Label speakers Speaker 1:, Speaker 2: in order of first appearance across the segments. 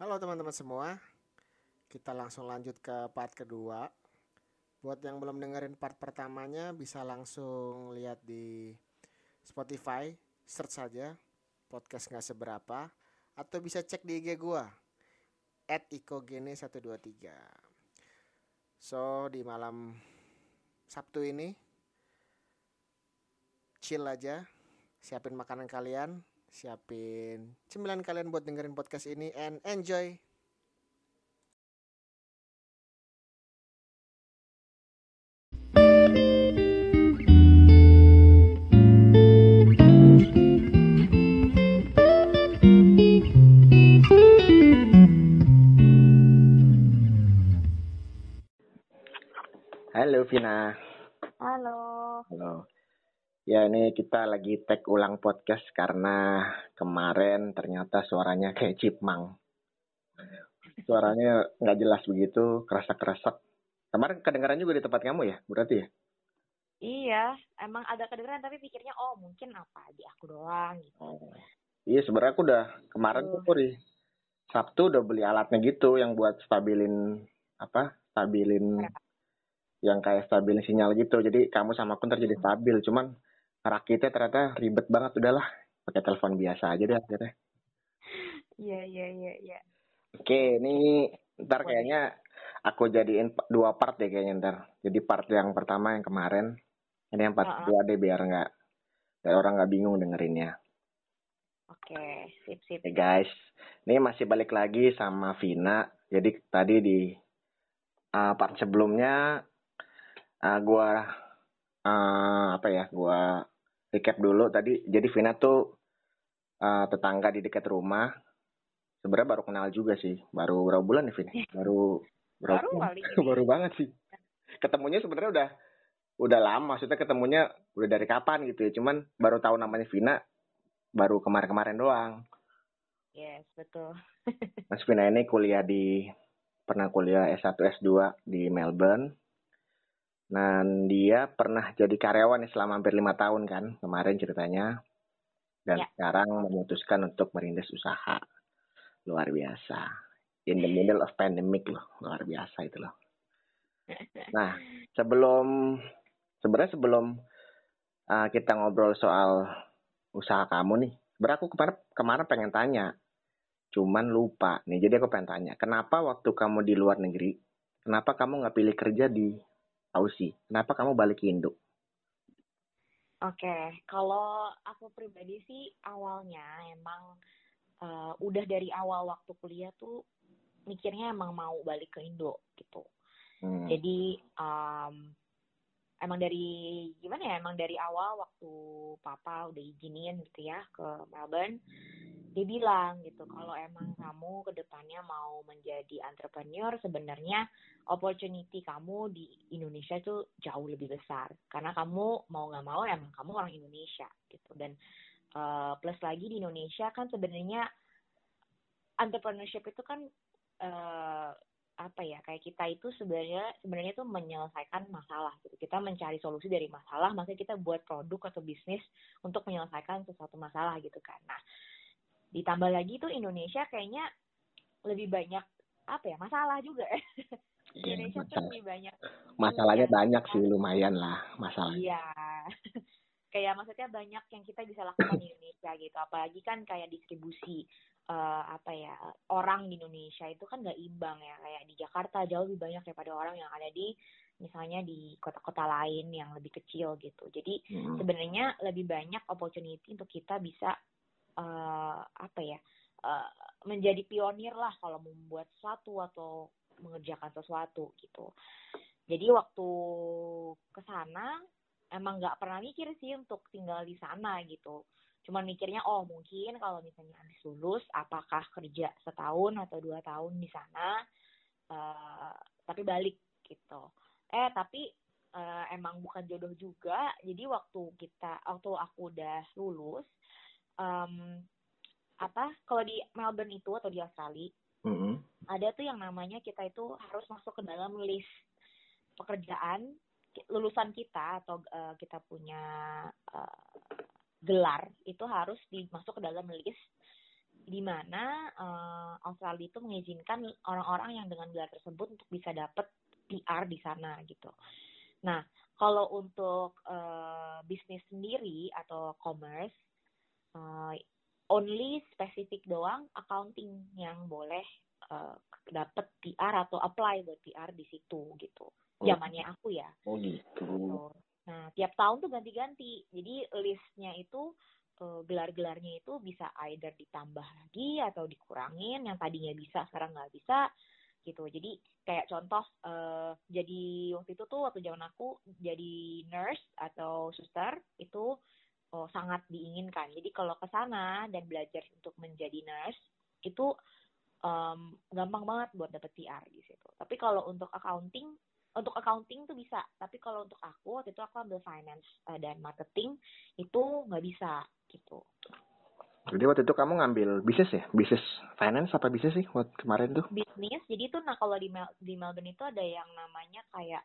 Speaker 1: Halo teman-teman semua, kita langsung lanjut ke part kedua. Buat yang belum dengerin part pertamanya, bisa langsung lihat di Spotify, search saja podcast nggak seberapa, atau bisa cek di IG gua at ikogene123. So di malam Sabtu ini chill aja, siapin makanan kalian, siapin cemilan kalian buat dengerin podcast ini and enjoy. Halo Vina.
Speaker 2: Halo.
Speaker 1: Halo. Ya ini kita lagi tag ulang podcast karena kemarin ternyata suaranya kayak chipmang. Suaranya nggak jelas begitu, kerasak-kerasak. Kemarin kedengaran juga di tempat kamu ya, berarti ya?
Speaker 2: Iya, emang ada kedengeran tapi pikirnya oh mungkin apa di aku doang gitu.
Speaker 1: Oh. Iya sebenarnya aku udah kemarin tuh
Speaker 2: Tuh.
Speaker 1: di Sabtu udah beli alatnya gitu yang buat stabilin apa? Stabilin yang kayak stabilin sinyal gitu. Jadi kamu sama aku ntar jadi stabil. Cuman rakitnya ternyata ribet banget udahlah. Pakai telepon biasa aja deh akhirnya.
Speaker 2: Iya iya iya iya.
Speaker 1: Oke, ini ntar kayaknya aku jadiin dua part deh kayaknya ntar. Jadi part yang pertama yang kemarin, ini yang part
Speaker 2: Uh-uh.
Speaker 1: kedua deh biar nggak biar orang nggak bingung dengerinnya.
Speaker 2: Oke, sip sip.
Speaker 1: Oke guys, ini masih balik lagi sama Vina. Jadi tadi di uh, part sebelumnya uh, gua uh, apa ya, gua recap dulu tadi. Jadi Vina tuh uh, tetangga di dekat rumah. Sebenarnya baru kenal juga sih, baru berapa bulan ya Vina? Baru berapa?
Speaker 2: Baru
Speaker 1: bulan?
Speaker 2: kali
Speaker 1: baru banget sih. Ketemunya sebenarnya udah udah lama, maksudnya ketemunya udah dari kapan gitu ya. Cuman baru tahu namanya Vina baru kemarin-kemarin doang.
Speaker 2: Yes, betul.
Speaker 1: Mas Vina ini kuliah di pernah kuliah S1 S2 di Melbourne. Dan dia pernah jadi karyawan selama hampir lima tahun kan kemarin ceritanya. Dan
Speaker 2: Ya.
Speaker 1: sekarang memutuskan untuk merintis usaha. Luar biasa. In the middle of pandemic loh. Luar biasa itu loh. Nah, sebelum sebenarnya sebelum uh, kita ngobrol soal usaha kamu nih, sebenarnya aku kemarin kemarin pengen tanya, cuman lupa nih. Jadi aku pengen tanya, kenapa waktu kamu di luar negeri, kenapa kamu nggak pilih kerja di Aussie? Kenapa kamu balik ke Indo?
Speaker 2: Oke, kalau aku pribadi sih awalnya emang eh, udah dari awal waktu kuliah tuh mikirnya emang mau balik ke Indo gitu.
Speaker 1: Hmm.
Speaker 2: Jadi em, emang dari gimana ya? Emang dari awal waktu papa udah izinin gitu ya ke Melbourne, dia bilang gitu kalau emang kamu ke depannya mau menjadi entrepreneur sebenarnya opportunity kamu di Indonesia itu jauh lebih besar karena kamu mau nggak mau emang kamu orang Indonesia gitu dan eh, plus lagi di Indonesia kan sebenarnya entrepreneurship itu kan eh, apa ya kayak kita itu sebenarnya sebenarnya itu menyelesaikan masalah gitu. Kita mencari solusi dari masalah makanya kita buat produk atau bisnis untuk menyelesaikan sesuatu masalah gitu kan. Nah ditambah lagi tuh Indonesia kayaknya lebih banyak apa ya masalah juga.
Speaker 1: Iya,
Speaker 2: Indonesia tuh
Speaker 1: masalah-
Speaker 2: lebih banyak
Speaker 1: masalahnya banyak sih, lumayan lah masalahnya.
Speaker 2: iya. Kayak maksudnya banyak yang kita bisa lakukan di Indonesia gitu. Apalagi kan kayak distribusi eh, apa ya orang di Indonesia itu kan nggak imbang ya kayak di Jakarta jauh lebih banyak daripada orang yang ada di misalnya di kota-kota lain yang lebih kecil gitu jadi
Speaker 1: Hmm.
Speaker 2: sebenarnya lebih banyak opportunity untuk kita bisa eh, apa ya eh, menjadi pionir lah kalau membuat sesuatu atau mengerjakan sesuatu gitu. Jadi waktu ke sana emang nggak pernah mikir sih untuk tinggal di sana gitu. Cuman mikirnya oh mungkin kalau misalnya habis lulus apakah kerja setahun atau dua tahun di sana eh, tapi balik gitu. Eh tapi eh, emang bukan jodoh juga. Jadi waktu kita waktu aku udah lulus em, apa kalau di Melbourne itu atau di Australia
Speaker 1: Mm-mm.
Speaker 2: ada tuh yang namanya kita itu harus masuk ke dalam list pekerjaan lulusan kita atau eh, kita punya eh, gelar itu harus dimasuk ke dalam list di mana eh, Australia itu mengizinkan orang-orang yang dengan gelar tersebut untuk bisa dapat PR di sana gitu. Nah, kalau untuk uh, bisnis sendiri atau commerce, uh, only spesifik doang accounting yang boleh uh, dapat PR atau apply buat PR di situ gitu. Oh. Zamannya aku ya.
Speaker 1: Oh gitu. gitu.
Speaker 2: Nah, tiap tahun tuh ganti-ganti. Jadi listnya itu uh, gelar-gelarnya itu bisa either ditambah lagi atau dikurangin. Yang tadinya bisa sekarang nggak bisa gitu jadi kayak contoh uh, jadi waktu itu tuh waktu zaman aku jadi nurse atau suster itu oh, sangat diinginkan jadi kalau ke sana dan belajar untuk menjadi nurse itu um, gampang banget buat dapet PR di situ tapi kalau untuk accounting untuk accounting tuh bisa tapi kalau untuk aku waktu itu aku ambil finance uh, dan marketing itu nggak bisa gitu
Speaker 1: jadi waktu itu kamu ngambil bisnis ya? Bisnis finance apa bisnis sih waktu kemarin tuh?
Speaker 2: Bisnis. Jadi itu nah kalau di Mel di Melbourne itu ada yang namanya kayak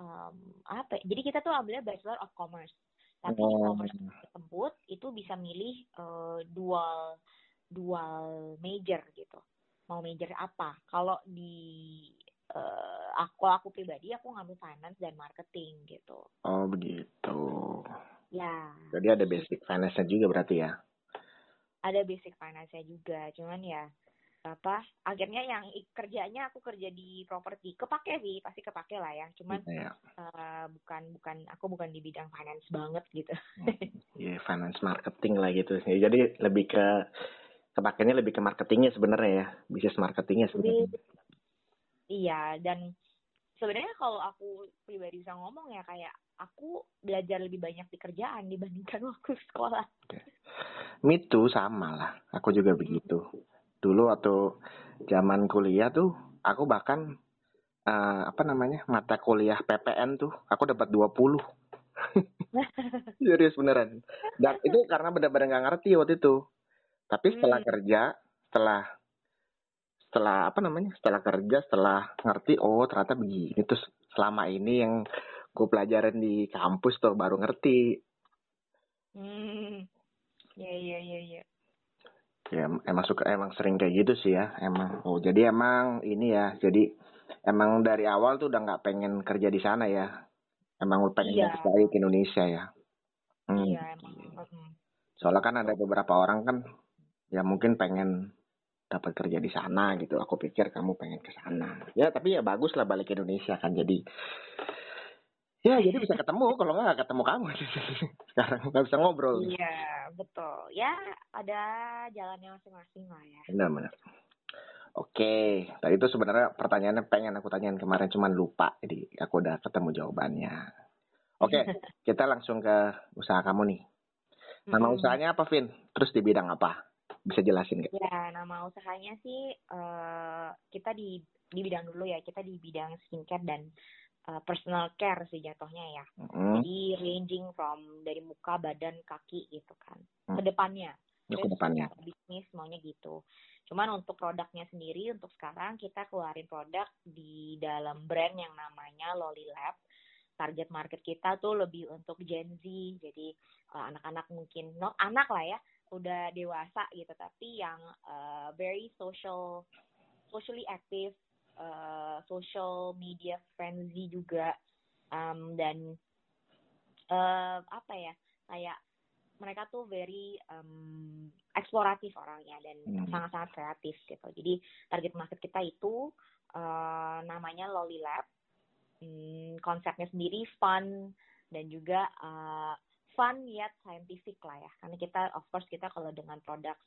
Speaker 2: um, apa? Ya? Jadi kita tuh ambilnya Bachelor of Commerce. Tapi oh. di commerce tersebut itu bisa milih uh, dual dual major gitu. Mau major apa? Kalau di uh, aku aku pribadi aku ngambil finance dan marketing gitu.
Speaker 1: Oh begitu.
Speaker 2: Ya.
Speaker 1: Jadi ada basic finance juga berarti ya?
Speaker 2: ada basic finance juga cuman ya apa akhirnya yang kerjanya aku kerja di properti kepake sih pasti kepake lah ya cuman yeah. Iya. uh, bukan bukan aku bukan di bidang finance banget gitu
Speaker 1: ya yeah, finance marketing lah gitu ya, jadi lebih ke kepakainya lebih ke marketingnya sebenarnya ya bisnis marketingnya sebenarnya
Speaker 2: iya dan sebenarnya kalau aku pribadi bisa ngomong ya kayak aku belajar lebih banyak di kerjaan dibandingkan waktu sekolah.
Speaker 1: Me too sama lah. Aku juga begitu. Dulu waktu zaman kuliah tuh aku bahkan uh, apa namanya? mata kuliah PPN tuh aku dapat 20. Serius beneran. Dan itu karena benar-benar nggak ngerti waktu itu. Tapi setelah hmm. kerja, setelah setelah apa namanya? Setelah kerja, setelah ngerti oh ternyata begini terus selama ini yang gue pelajarin di kampus tuh baru ngerti.
Speaker 2: Hmm, ya ya ya ya.
Speaker 1: Ya emang suka emang sering kayak gitu sih ya emang. Oh jadi emang ini ya jadi emang dari awal tuh udah nggak pengen kerja di sana ya. Emang pengen iya. balik ke Indonesia ya.
Speaker 2: Hmm. Iya emang.
Speaker 1: Soalnya kan ada beberapa orang kan ya mungkin pengen dapat kerja di sana gitu. Aku pikir kamu pengen ke sana. Ya tapi ya bagus lah balik ke Indonesia kan. Jadi Ya, jadi bisa ketemu. Kalau nggak ketemu kamu sekarang nggak bisa ngobrol.
Speaker 2: Iya, betul. Ya, ada jalannya masing-masing lah ya.
Speaker 1: Benar-benar. Oke, tadi itu sebenarnya pertanyaannya pengen aku tanyain kemarin cuman lupa, jadi aku udah ketemu jawabannya. Oke, kita langsung ke usaha kamu nih. Nama hmm. usahanya apa, Vin? Terus di bidang apa? Bisa jelasin
Speaker 2: nggak? Ya, nama usahanya sih uh, kita di di bidang dulu ya. Kita di bidang skincare dan uh, personal care sih jatuhnya ya. Mm. Jadi ranging from dari muka, badan, kaki gitu kan. Mm. Ke depannya.
Speaker 1: Ya, ke depannya.
Speaker 2: Bisnis maunya gitu. Cuman untuk produknya sendiri untuk sekarang kita keluarin produk di dalam brand yang namanya Loli Lab. Target market kita tuh lebih untuk Gen Z. Jadi uh, anak-anak uh, mungkin no anak lah ya, udah dewasa gitu tapi yang uh, very social socially active uh, social media friendly juga um, dan uh, apa ya kayak mereka tuh very um, eksploratif orangnya dan hmm. sangat-sangat kreatif gitu. Jadi target market kita itu uh, namanya Loli Lab. Hmm, konsepnya sendiri fun dan juga uh, fun yet scientific lah ya. Karena kita of course kita kalau dengan produk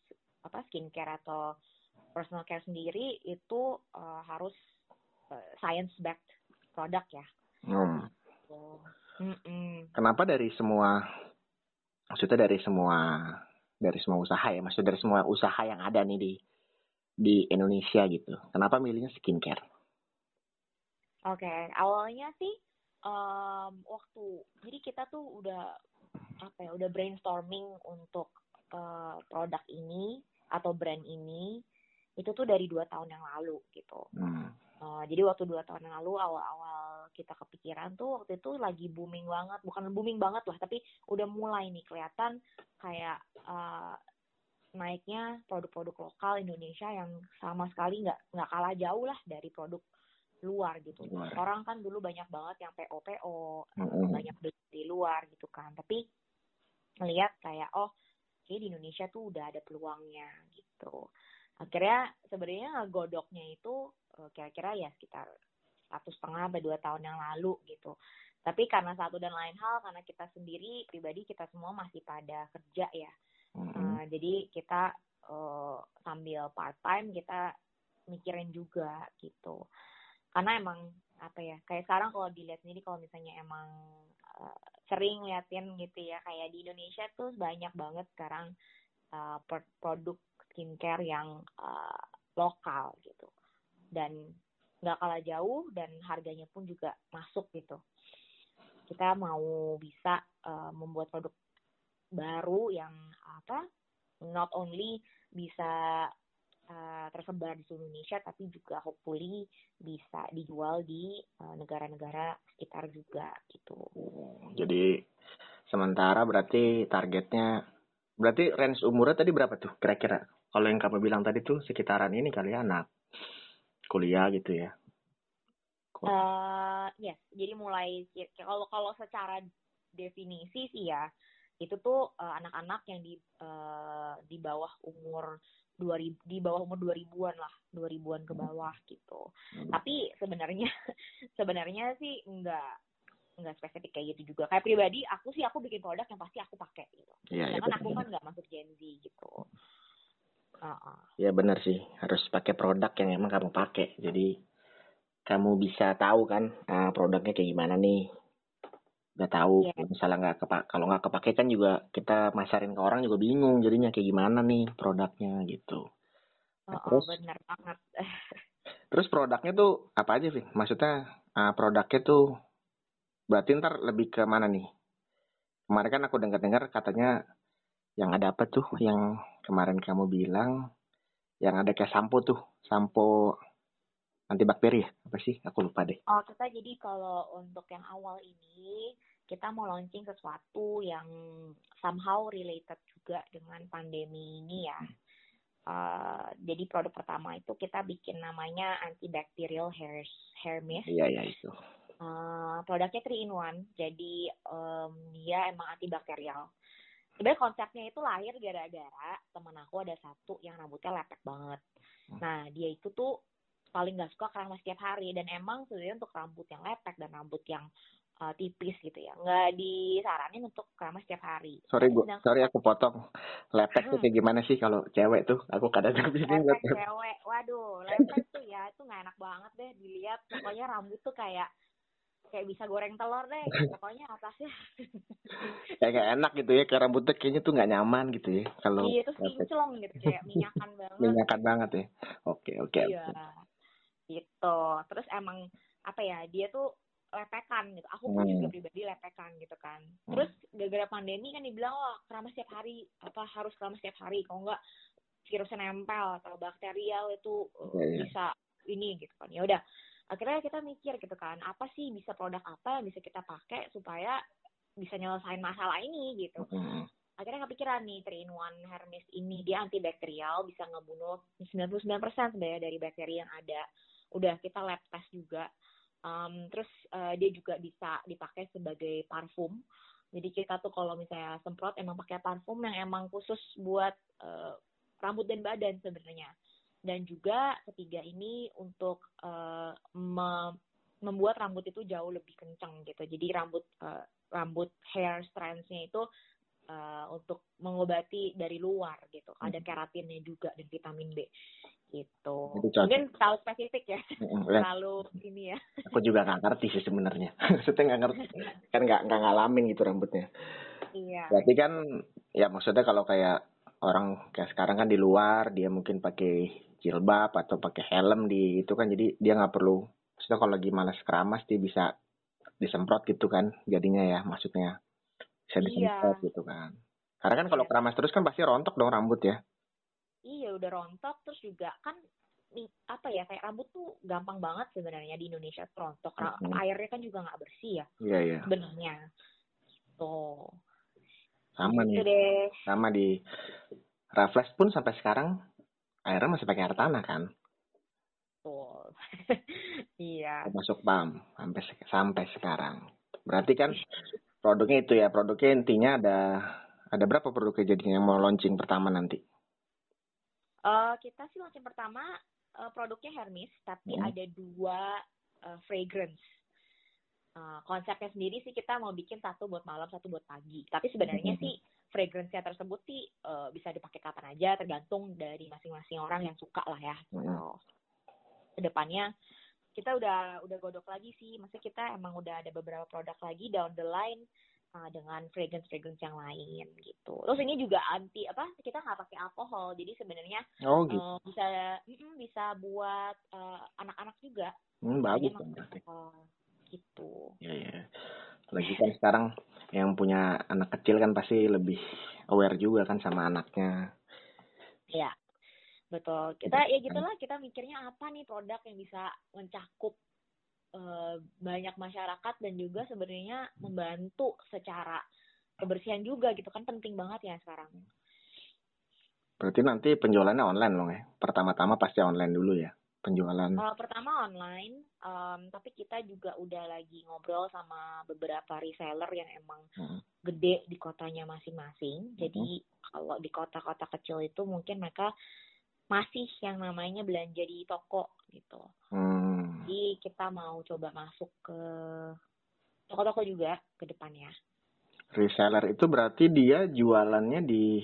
Speaker 2: apa skincare atau personal care sendiri itu uh, harus uh, science backed produk ya. Hmm.
Speaker 1: So, Kenapa dari semua maksudnya dari semua dari semua usaha ya, maksudnya dari semua usaha yang ada nih di di Indonesia gitu. Kenapa milihnya skincare?
Speaker 2: Oke, okay. awalnya sih um, waktu jadi kita tuh udah apa ya, udah brainstorming untuk uh, produk ini atau brand ini itu tuh dari dua tahun yang lalu gitu. Hmm. Uh, jadi waktu dua tahun yang lalu awal-awal kita kepikiran tuh waktu itu lagi booming banget, bukan booming banget lah, tapi udah mulai nih kelihatan kayak uh, naiknya produk-produk lokal Indonesia yang sama sekali nggak nggak kalah jauh lah dari produk luar gitu.
Speaker 1: Luar.
Speaker 2: Orang kan dulu banyak banget yang PO PO,
Speaker 1: Mm-mm.
Speaker 2: banyak beli di luar gitu kan. Tapi ngelihat kayak oh, kayak di Indonesia tuh udah ada peluangnya gitu. Akhirnya sebenarnya godoknya itu eh, kira-kira ya sekitar satu setengah sampai dua tahun yang lalu gitu. Tapi karena satu dan lain hal, karena kita sendiri pribadi kita semua masih pada kerja ya.
Speaker 1: Mm-mm.
Speaker 2: Uh, jadi kita uh, sambil part time kita mikirin juga gitu. Karena emang apa ya kayak sekarang kalau dilihat sendiri kalau misalnya emang uh, sering liatin gitu ya kayak di Indonesia tuh banyak banget sekarang uh, produk skincare yang uh, lokal gitu. Dan nggak kalah jauh dan harganya pun juga masuk gitu. Kita mau bisa uh, membuat produk baru yang apa not only bisa uh, tersebar di seluruh Indonesia tapi juga hopefully bisa dijual di uh, negara-negara sekitar juga gitu.
Speaker 1: Jadi sementara berarti targetnya berarti range umurnya tadi berapa tuh kira-kira? Kalau yang kamu bilang tadi tuh sekitaran ini kali ya anak kuliah gitu ya.
Speaker 2: Uh, yes, jadi mulai kalau kalau secara definisi sih ya itu tuh uh, anak-anak yang di uh, di bawah umur 2000 di bawah umur 2000-an lah, 2000-an ke bawah gitu.
Speaker 1: Hmm.
Speaker 2: Tapi sebenarnya sebenarnya sih enggak enggak spesifik kayak gitu juga. Kayak pribadi aku sih aku bikin produk yang pasti aku pakai gitu.
Speaker 1: Iya
Speaker 2: Karena aku kan nggak masuk Gen Z gitu. Uh-uh.
Speaker 1: Ya benar sih, harus pakai produk yang emang kamu pakai. Jadi kamu bisa tahu kan ah, produknya kayak gimana nih. Udah tahu,
Speaker 2: Iya.
Speaker 1: misalnya nggak kepak kalau nggak kepake kan juga kita masarin ke orang juga bingung jadinya kayak gimana nih produknya gitu. Nah,
Speaker 2: Uh-uh,
Speaker 1: terus
Speaker 2: bener banget.
Speaker 1: terus produknya tuh apa aja sih? Maksudnya ah, produknya tuh berarti ntar lebih ke mana nih? Kemarin kan aku dengar-dengar katanya yang ada apa tuh yang kemarin kamu bilang yang ada kayak sampo tuh, sampo antibakteri ya? Apa sih? Aku lupa deh.
Speaker 2: Oh, kita jadi kalau untuk yang awal ini kita mau launching sesuatu yang somehow related juga dengan pandemi ini ya. Uh, jadi produk pertama itu kita bikin namanya antibacterial hair hair mist.
Speaker 1: Iya, iya itu.
Speaker 2: Uh, produknya 3 in 1, jadi um, dia emang antibakterial. Sebenarnya konsepnya itu lahir gara-gara temen aku ada satu yang rambutnya lepek banget. Nah, dia itu tuh paling gak suka keramas setiap hari dan emang sebenarnya untuk rambut yang lepek dan rambut yang uh, tipis gitu ya nggak disaranin untuk keramas setiap hari.
Speaker 1: Sorry, Bu.
Speaker 2: sedangkan
Speaker 1: Sorry aku potong. Lepek tuh
Speaker 2: Hmm.
Speaker 1: kayak gimana sih kalau cewek tuh? Aku kadang bingung
Speaker 2: lepek
Speaker 1: buat
Speaker 2: cewek, waduh lepek tuh ya itu nggak enak banget deh dilihat. Pokoknya rambut tuh kayak kayak bisa goreng telur deh. Pokoknya atasnya
Speaker 1: kayak nggak enak gitu ya. Kayak rambutnya kayaknya tuh nggak nyaman gitu ya. Kalau
Speaker 2: iya
Speaker 1: lepek.
Speaker 2: kinclong gitu kayak minyakan banget.
Speaker 1: minyakan banget ya. Oke, oke.
Speaker 2: Iya. Gitu. Terus emang apa ya, dia tuh lepekan gitu. Aku pun
Speaker 1: Hmm.
Speaker 2: juga pribadi lepekan gitu kan. Terus gara-gara pandemi kan dibilang wah keramas setiap hari, apa harus keramas setiap hari. Kalau enggak virusnya nempel atau bakterial itu uh,
Speaker 1: Iya, iya.
Speaker 2: bisa ini gitu kan. Ya udah. Akhirnya kita mikir gitu kan, apa sih bisa produk apa yang bisa kita pakai supaya bisa nyelesain masalah ini gitu
Speaker 1: Hmm.
Speaker 2: akhirnya kepikiran nih 3 in 1 Hermes ini dia antibakterial bisa ngebunuh 99% sebenarnya dari bakteri yang ada udah kita lab test juga Um, terus eh, dia juga bisa dipakai sebagai parfum. Jadi kita tuh kalau misalnya semprot emang pakai parfum yang emang khusus buat eh, rambut dan badan sebenarnya. Dan juga ketiga ini untuk eh, me- membuat rambut itu jauh lebih kencang gitu. Jadi rambut eh, rambut hair strands-nya itu uh, untuk mengobati dari luar gitu. Ada keratinnya juga dan vitamin B gitu. Mungkin terlalu spesifik ya, terlalu ini ya.
Speaker 1: aku juga nggak ngerti sih sebenarnya. Maksudnya nggak ngerti, kan nggak nggak ngalamin gitu rambutnya.
Speaker 2: Iya.
Speaker 1: Berarti kan, ya maksudnya kalau kayak orang kayak sekarang kan di luar dia mungkin pakai jilbab atau pakai helm di itu kan jadi dia nggak perlu. Maksudnya kalau lagi malas keramas dia bisa disemprot gitu kan jadinya ya maksudnya bisa
Speaker 2: Iya.
Speaker 1: gitu kan. Karena kan kalau
Speaker 2: Iya.
Speaker 1: keramas terus kan pasti rontok dong rambut ya.
Speaker 2: Iya udah rontok terus juga kan apa ya kayak rambut tuh gampang banget sebenarnya di Indonesia rontok.
Speaker 1: Mhm.
Speaker 2: Airnya kan juga nggak bersih ya
Speaker 1: Iya iya.
Speaker 2: sebenarnya. Tuh.
Speaker 1: Sama
Speaker 2: Gitu
Speaker 1: nih.
Speaker 2: deh.
Speaker 1: sama di Reflex pun sampai sekarang airnya masih pakai air tanah kan?
Speaker 2: Betul. iya.
Speaker 1: Masuk pam sampai sampai sekarang. Berarti kan produknya itu ya, produknya intinya ada ada berapa produk jadinya yang mau launching pertama nanti?
Speaker 2: Uh, kita sih launching pertama uh, produknya Hermes, tapi hmm. ada dua uh, fragrance. Uh, konsepnya sendiri sih kita mau bikin satu buat malam, satu buat pagi. Tapi sebenarnya hmm. sih fragrance-nya tersebut sih uh, bisa dipakai kapan aja, tergantung dari masing-masing orang yang suka lah ya. Hmm. So, ke depannya kita udah udah godok lagi sih, maksudnya kita emang udah ada beberapa produk lagi down the line uh, dengan fragrance fragrance yang lain gitu. Terus ini juga anti apa? Kita nggak pakai alkohol, jadi sebenarnya
Speaker 1: oh, gitu.
Speaker 2: uh, bisa mm, bisa buat uh, anak-anak juga.
Speaker 1: Hmm, bagus
Speaker 2: gitu.
Speaker 1: Ya ya. Lagi kan sekarang yang punya anak kecil kan pasti lebih aware juga kan sama anaknya.
Speaker 2: Iya. Betul. Kita ya gitulah kita mikirnya apa nih produk yang bisa mencakup Eh, banyak masyarakat dan juga sebenarnya membantu secara kebersihan juga gitu kan penting banget ya sekarang.
Speaker 1: Berarti nanti penjualannya online loh ya? Pertama-tama pasti online dulu ya penjualan?
Speaker 2: Uh, pertama online, um, tapi kita juga udah lagi ngobrol sama beberapa reseller yang emang hmm. gede di kotanya masing-masing. Hmm. Jadi kalau di kota-kota kecil itu mungkin mereka masih yang namanya belanja di toko gitu. Hmm. Jadi kita mau coba masuk ke toko-toko juga ke depannya.
Speaker 1: Reseller itu berarti dia jualannya di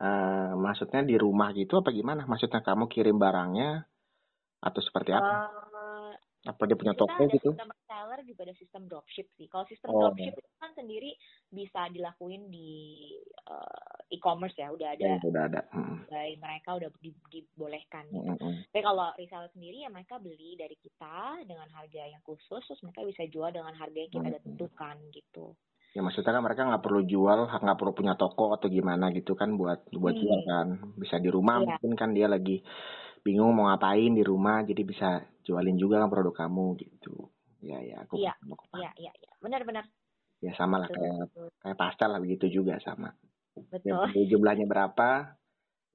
Speaker 1: uh, maksudnya di rumah gitu apa gimana? Maksudnya kamu kirim barangnya atau seperti apa? Uh, apa dia punya toko gitu?
Speaker 2: Sistem reseller juga ada sistem dropship sih. Kalau sistem oh. dropship itu kan sendiri bisa dilakuin di uh, e-commerce ya, udah ada.
Speaker 1: Ya, udah ada.
Speaker 2: Hmm. Mereka udah di, dibolehkan. Gitu. Hmm. Tapi kalau reseller sendiri ya mereka beli dari kita dengan harga yang khusus, terus mereka bisa jual dengan harga yang kita hmm. tentukan gitu.
Speaker 1: Ya maksudnya kan mereka nggak perlu jual, nggak perlu punya toko atau gimana gitu kan buat buat hmm. jual kan. Bisa di rumah yeah. mungkin kan dia lagi bingung mau ngapain di rumah jadi bisa jualin juga kan produk kamu gitu ya ya
Speaker 2: aku iya iya iya ya. benar benar
Speaker 1: ya sama lah kayak kayak pastel lah begitu juga sama betul ya, jumlahnya berapa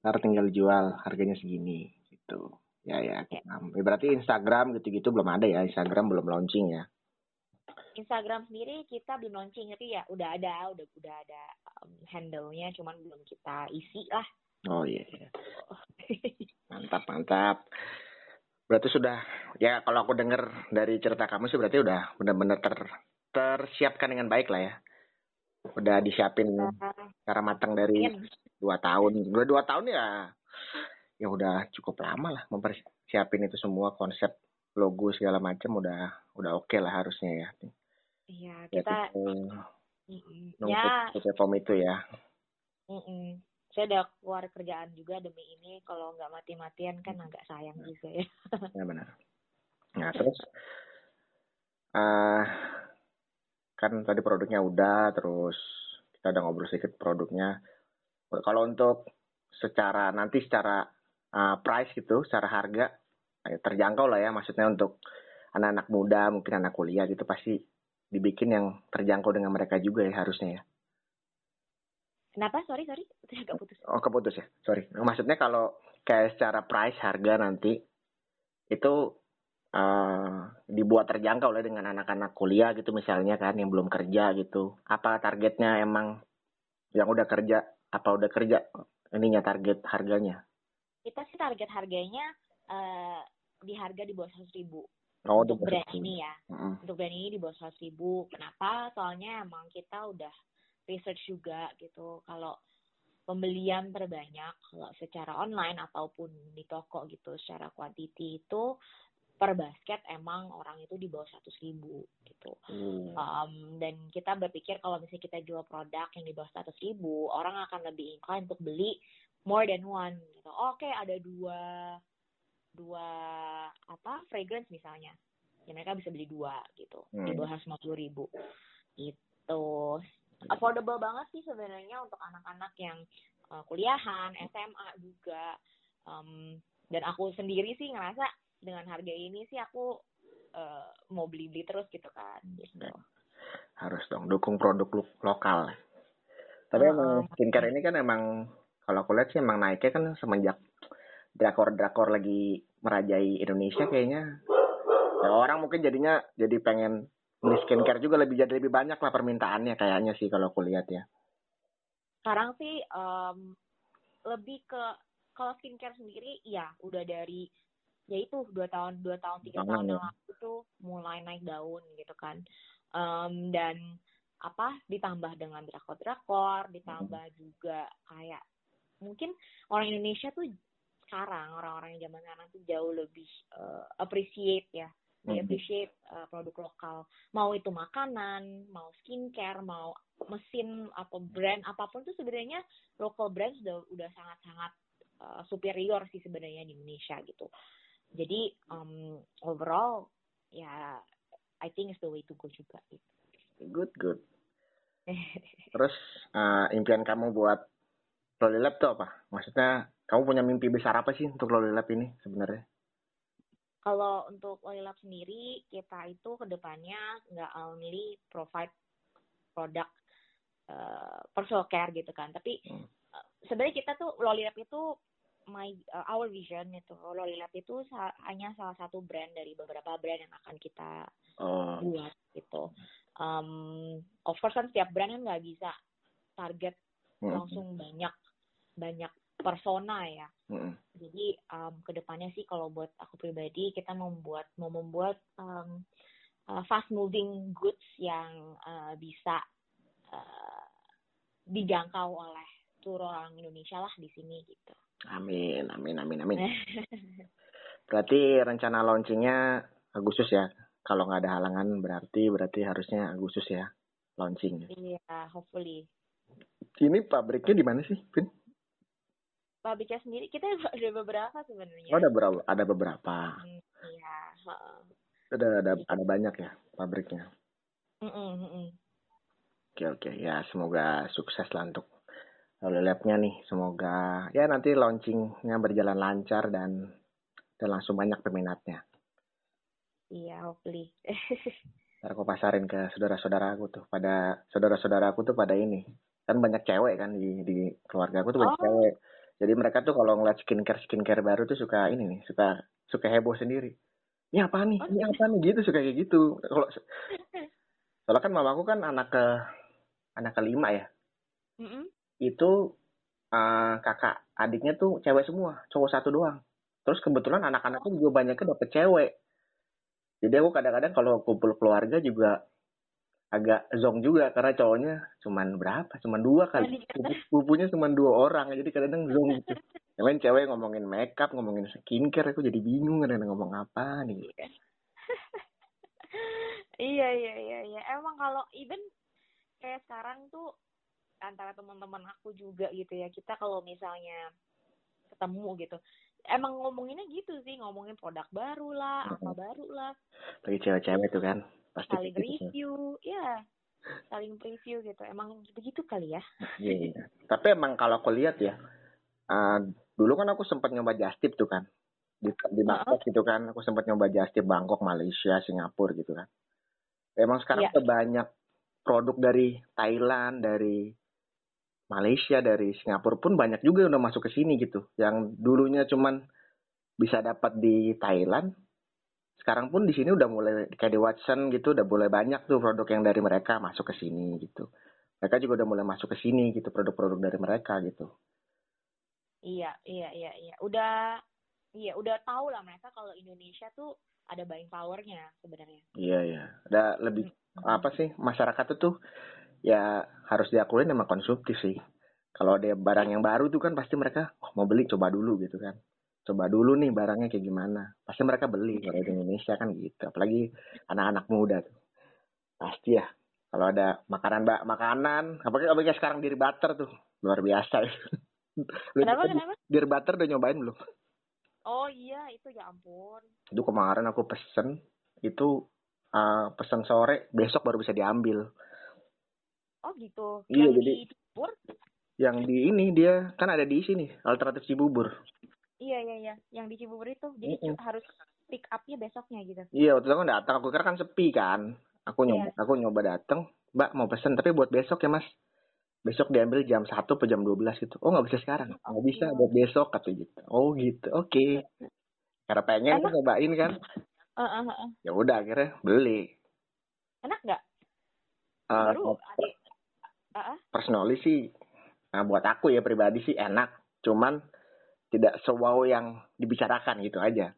Speaker 1: ntar tinggal jual harganya segini gitu ya ya aku ya. ya berarti Instagram gitu-gitu belum ada ya Instagram belum launching ya
Speaker 2: Instagram sendiri kita belum launching tapi ya udah ada udah udah ada um, handle-nya cuman belum kita isi lah
Speaker 1: oh iya, iya. Mantap, mantap. Berarti sudah, ya kalau aku dengar dari cerita kamu sih berarti udah benar-benar ter, tersiapkan dengan baik lah ya. Udah disiapin cara matang dari dua tahun. Dua dua tahun ya, ya udah cukup lama lah mempersiapin itu semua konsep logo segala macam udah udah oke okay lah harusnya ya.
Speaker 2: Iya kita.
Speaker 1: Ya, ya. Form itu ya.
Speaker 2: Mm -mm saya udah keluar kerjaan juga demi ini kalau nggak mati-matian kan agak sayang nah. juga ya
Speaker 1: ya benar nah terus uh, kan tadi produknya udah terus kita udah ngobrol sedikit produknya kalau untuk secara nanti secara uh, price gitu secara harga ya terjangkau lah ya maksudnya untuk anak-anak muda mungkin anak kuliah gitu pasti dibikin yang terjangkau dengan mereka juga ya harusnya ya
Speaker 2: Kenapa? Sorry, sorry. Agak putus.
Speaker 1: Oh, keputus ya. Sorry. Maksudnya kalau kayak secara price harga nanti itu uh, dibuat terjangkau lah dengan anak-anak kuliah gitu misalnya kan yang belum kerja gitu. Apa targetnya emang yang udah kerja? Apa udah kerja ininya target harganya?
Speaker 2: Kita sih target harganya uh, di harga di bawah seratus ribu.
Speaker 1: Oh,
Speaker 2: untuk brand ini ya. Mm -hmm. Untuk brand ini di bawah seratus ribu. Kenapa? Soalnya emang kita udah research juga gitu kalau pembelian terbanyak kalau secara online ataupun di toko gitu secara quantity itu per basket emang orang itu di bawah seratus ribu gitu hmm. um, dan kita berpikir kalau misalnya kita jual produk yang di bawah seratus ribu orang akan lebih incline untuk beli more than one gitu oke okay, ada dua dua apa fragrance misalnya ya mereka bisa beli dua gitu hmm. di bawah lima puluh ribu gitu affordable banget sih sebenarnya untuk anak-anak yang uh, kuliahan, SMA juga. Um, dan aku sendiri sih ngerasa dengan harga ini sih aku uh, mau beli-beli terus gitu kan. Gitu.
Speaker 1: Harus dong dukung produk lo lokal. Tapi emang skincare ini kan emang kalau aku lihat sih emang naiknya kan semenjak drakor-drakor lagi merajai Indonesia kayaknya. Ya orang mungkin jadinya jadi pengen beli skincare juga lebih jadi lebih banyak lah permintaannya kayaknya sih kalau aku lihat ya.
Speaker 2: Sekarang sih um, lebih ke kalau skincare sendiri ya udah dari ya itu dua tahun dua tahun tiga tahun yang lalu tuh mulai naik daun gitu kan. Um, dan apa ditambah dengan drakor-drakor ditambah hmm. juga kayak mungkin orang Indonesia tuh sekarang orang-orang yang zaman sekarang tuh jauh lebih uh, appreciate ya. They hmm. appreciate uh, produk lokal. Mau itu makanan mau skincare mau mesin atau brand apa pun tuh sebenarnya local brand sudah udah sangat-sangat uh, superior sih sebenarnya di Indonesia gitu jadi um, overall ya I think it's the way to go juga gitu.
Speaker 1: good good terus uh, impian kamu buat Loli Lab tuh apa maksudnya kamu punya mimpi besar apa sih untuk Loli Lab ini sebenarnya
Speaker 2: kalau untuk Loli Lab sendiri kita itu ke depannya nggak only provide produk uh, personal care gitu kan tapi hmm. uh, sebenarnya kita tuh Loli Lab itu my uh, our vision itu Lolilab itu sa hanya salah satu brand dari beberapa brand yang akan kita oh. buat gitu. Um, of course kan setiap brand kan nggak bisa target langsung banyak banyak persona ya. Hmm. Jadi um, ke depannya sih kalau buat aku pribadi kita membuat mau membuat um, uh, fast moving goods yang uh, bisa uh, dijangkau oleh seluruh orang Indonesia lah di sini gitu.
Speaker 1: Amin, amin, amin, amin. berarti rencana launchingnya Agustus ya? Kalau nggak ada halangan berarti berarti harusnya Agustus ya launching.
Speaker 2: Iya, hopefully.
Speaker 1: Ini pabriknya di mana sih, Vin?
Speaker 2: Pabriknya sendiri kita ada beberapa sebenarnya.
Speaker 1: Oh, ada beberapa, ada beberapa.
Speaker 2: Hmm, iya.
Speaker 1: Ada ada ada banyak ya pabriknya.
Speaker 2: Mm -mm,
Speaker 1: Oke oke ya semoga sukses lah untuk oleh labnya nih. Semoga ya nanti launchingnya berjalan lancar dan dan langsung banyak peminatnya.
Speaker 2: Iya, hopefully.
Speaker 1: Ntar aku pasarin ke saudara-saudara aku tuh. Pada saudara-saudara aku tuh pada ini. Kan banyak cewek kan di, di keluarga aku tuh banyak oh. cewek. Jadi mereka tuh kalau ngeliat skincare skincare baru tuh suka ini nih, suka suka heboh sendiri. Ini apa nih? Ini apa nih? Gitu suka kayak gitu. Kalau soalnya kan mamaku kan anak ke anak kelima ya. Mm -hmm itu uh, kakak adiknya tuh cewek semua, cowok satu doang. Terus kebetulan anak-anaknya juga banyaknya dapet cewek. Jadi aku kadang-kadang kalau kumpul keluarga juga agak zong juga karena cowoknya cuman berapa? Cuman dua kali. Pupunya cuma dua orang. Jadi kadang-kadang zong gitu. Yang lain cewek ngomongin makeup, ngomongin skincare, aku jadi bingung kadang ngomong apa nih.
Speaker 2: iya iya iya iya. Emang kalau even kayak sekarang tuh antara teman-teman aku juga gitu ya. Kita kalau misalnya ketemu gitu. Emang ngomonginnya gitu sih ngomongin produk baru lah apa baru lah.
Speaker 1: Lagi cewek-cewek tuh kan
Speaker 2: pasti saling gitu review ya saling preview gitu. Emang begitu kali ya.
Speaker 1: Iya, iya. tapi emang kalau aku lihat ya uh, dulu kan aku sempat nyoba jastip tuh kan. Di di Bangkok uh -huh. gitu kan aku sempat nyoba jastip Bangkok Malaysia Singapura gitu kan. Emang sekarang yeah. banyak produk dari Thailand dari Malaysia, dari Singapura pun banyak juga yang udah masuk ke sini gitu. Yang dulunya cuman bisa dapat di Thailand, sekarang pun di sini udah mulai kayak di Watson gitu, udah mulai banyak tuh produk yang dari mereka masuk ke sini gitu. Mereka juga udah mulai masuk ke sini gitu, produk-produk dari mereka gitu.
Speaker 2: Iya, iya, iya, iya. Udah iya, udah tahu lah mereka kalau Indonesia tuh ada buying powernya sebenarnya.
Speaker 1: Iya, iya. Ada lebih hmm. apa sih masyarakat tuh ya harus diakuin emang konsumtif sih. Kalau ada barang yang baru tuh kan pasti mereka oh, mau beli coba dulu gitu kan. Coba dulu nih barangnya kayak gimana. Pasti mereka beli kalau di Indonesia kan gitu. Apalagi anak-anak muda tuh. Pasti ya. Kalau ada makanan mbak makanan, apalagi apalagi sekarang diri butter tuh luar biasa.
Speaker 2: kenapa kenapa?
Speaker 1: Diri butter udah nyobain belum?
Speaker 2: Oh iya itu ya ampun.
Speaker 1: Itu kemarin aku pesen itu uh, pesen sore besok baru bisa diambil
Speaker 2: Oh gitu.
Speaker 1: Iya yang jadi. Di Cibubur? Yang di ini dia kan ada di sini alternatif Cibubur.
Speaker 2: Iya iya iya, yang di Cibubur itu. Jadi mm -hmm. harus pick upnya besoknya gitu.
Speaker 1: Iya waktu itu kan datang aku kira kan sepi kan. Aku iya. nyoba yeah. aku nyoba datang, Mbak mau pesen tapi buat besok ya Mas. besok diambil jam satu atau jam 12 gitu oh nggak bisa sekarang
Speaker 2: Oh,
Speaker 1: nggak bisa
Speaker 2: iya.
Speaker 1: buat besok kata gitu oh gitu oke karena pengen
Speaker 2: Enak.
Speaker 1: nyobain kan
Speaker 2: Heeh, heeh.
Speaker 1: ya udah akhirnya beli
Speaker 2: enak nggak
Speaker 1: Eh,
Speaker 2: baru adik Heeh.
Speaker 1: personally sih nah buat aku ya pribadi sih enak. Cuman tidak sewow yang dibicarakan gitu aja.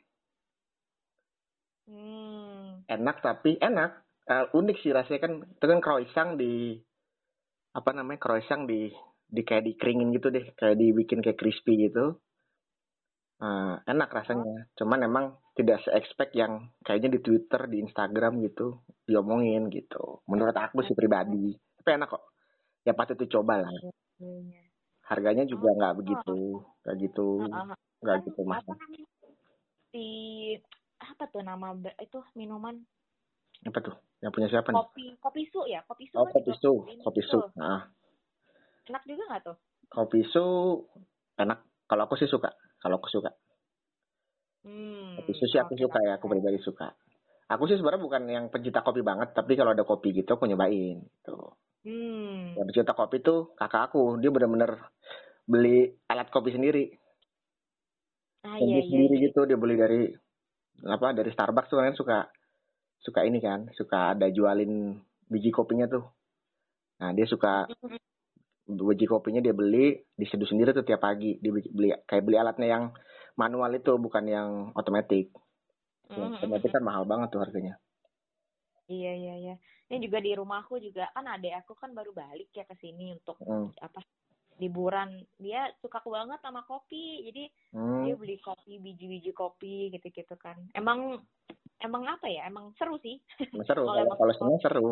Speaker 2: Hmm.
Speaker 1: Enak tapi enak. Eh, unik sih rasanya kan itu kan croissant di apa namanya croissant di di kayak dikeringin gitu deh. Kayak dibikin kayak crispy gitu. Eh, enak rasanya. Cuman emang tidak se expect yang kayaknya di Twitter di Instagram gitu diomongin gitu. Menurut aku sih pribadi. Tapi enak kok ya patut dicoba lah
Speaker 2: Iya.
Speaker 1: harganya juga nggak begitu nggak gitu nggak
Speaker 2: Kan
Speaker 1: gitu
Speaker 2: namanya? Si apa tuh nama itu minuman?
Speaker 1: Apa tuh? Yang punya siapa nih?
Speaker 2: Kopi kopi su ya? Kopi su
Speaker 1: oh
Speaker 2: kan
Speaker 1: kopi su kopi su.
Speaker 2: Tuh.
Speaker 1: nah
Speaker 2: enak juga nggak tuh?
Speaker 1: Kopi su enak. Kalau aku sih suka kalau aku suka.
Speaker 2: Hmm
Speaker 1: kopi su sih aku suka ya aku
Speaker 2: oke.
Speaker 1: pribadi suka. Aku sih sebenarnya bukan yang pencinta kopi banget tapi kalau ada kopi gitu aku nyobain tuh
Speaker 2: hmm.
Speaker 1: Yang pencinta kopi tuh kakak aku. Dia bener-bener beli alat kopi sendiri.
Speaker 2: Ah
Speaker 1: kopi
Speaker 2: iya iya
Speaker 1: sendiri
Speaker 2: iya.
Speaker 1: gitu dia beli dari apa dari Starbucks tuh kan suka suka ini kan suka ada jualin biji kopinya tuh. Nah dia suka biji kopinya dia beli diseduh sendiri tuh tiap pagi. Dia beli kayak beli alatnya yang manual itu bukan yang otomatis yang
Speaker 2: Hmm,
Speaker 1: otomatis kan mahal banget tuh harganya.
Speaker 2: Iya iya iya. Ini juga di rumahku juga kan adek aku kan baru balik ya ke sini untuk
Speaker 1: hmm.
Speaker 2: apa liburan. Dia suka banget sama kopi. Jadi
Speaker 1: Hmm.
Speaker 2: dia beli kopi biji-biji kopi gitu-gitu kan. Emang emang apa ya? Emang seru sih.
Speaker 1: Emang seru
Speaker 2: Kalau
Speaker 1: kalau seneng seru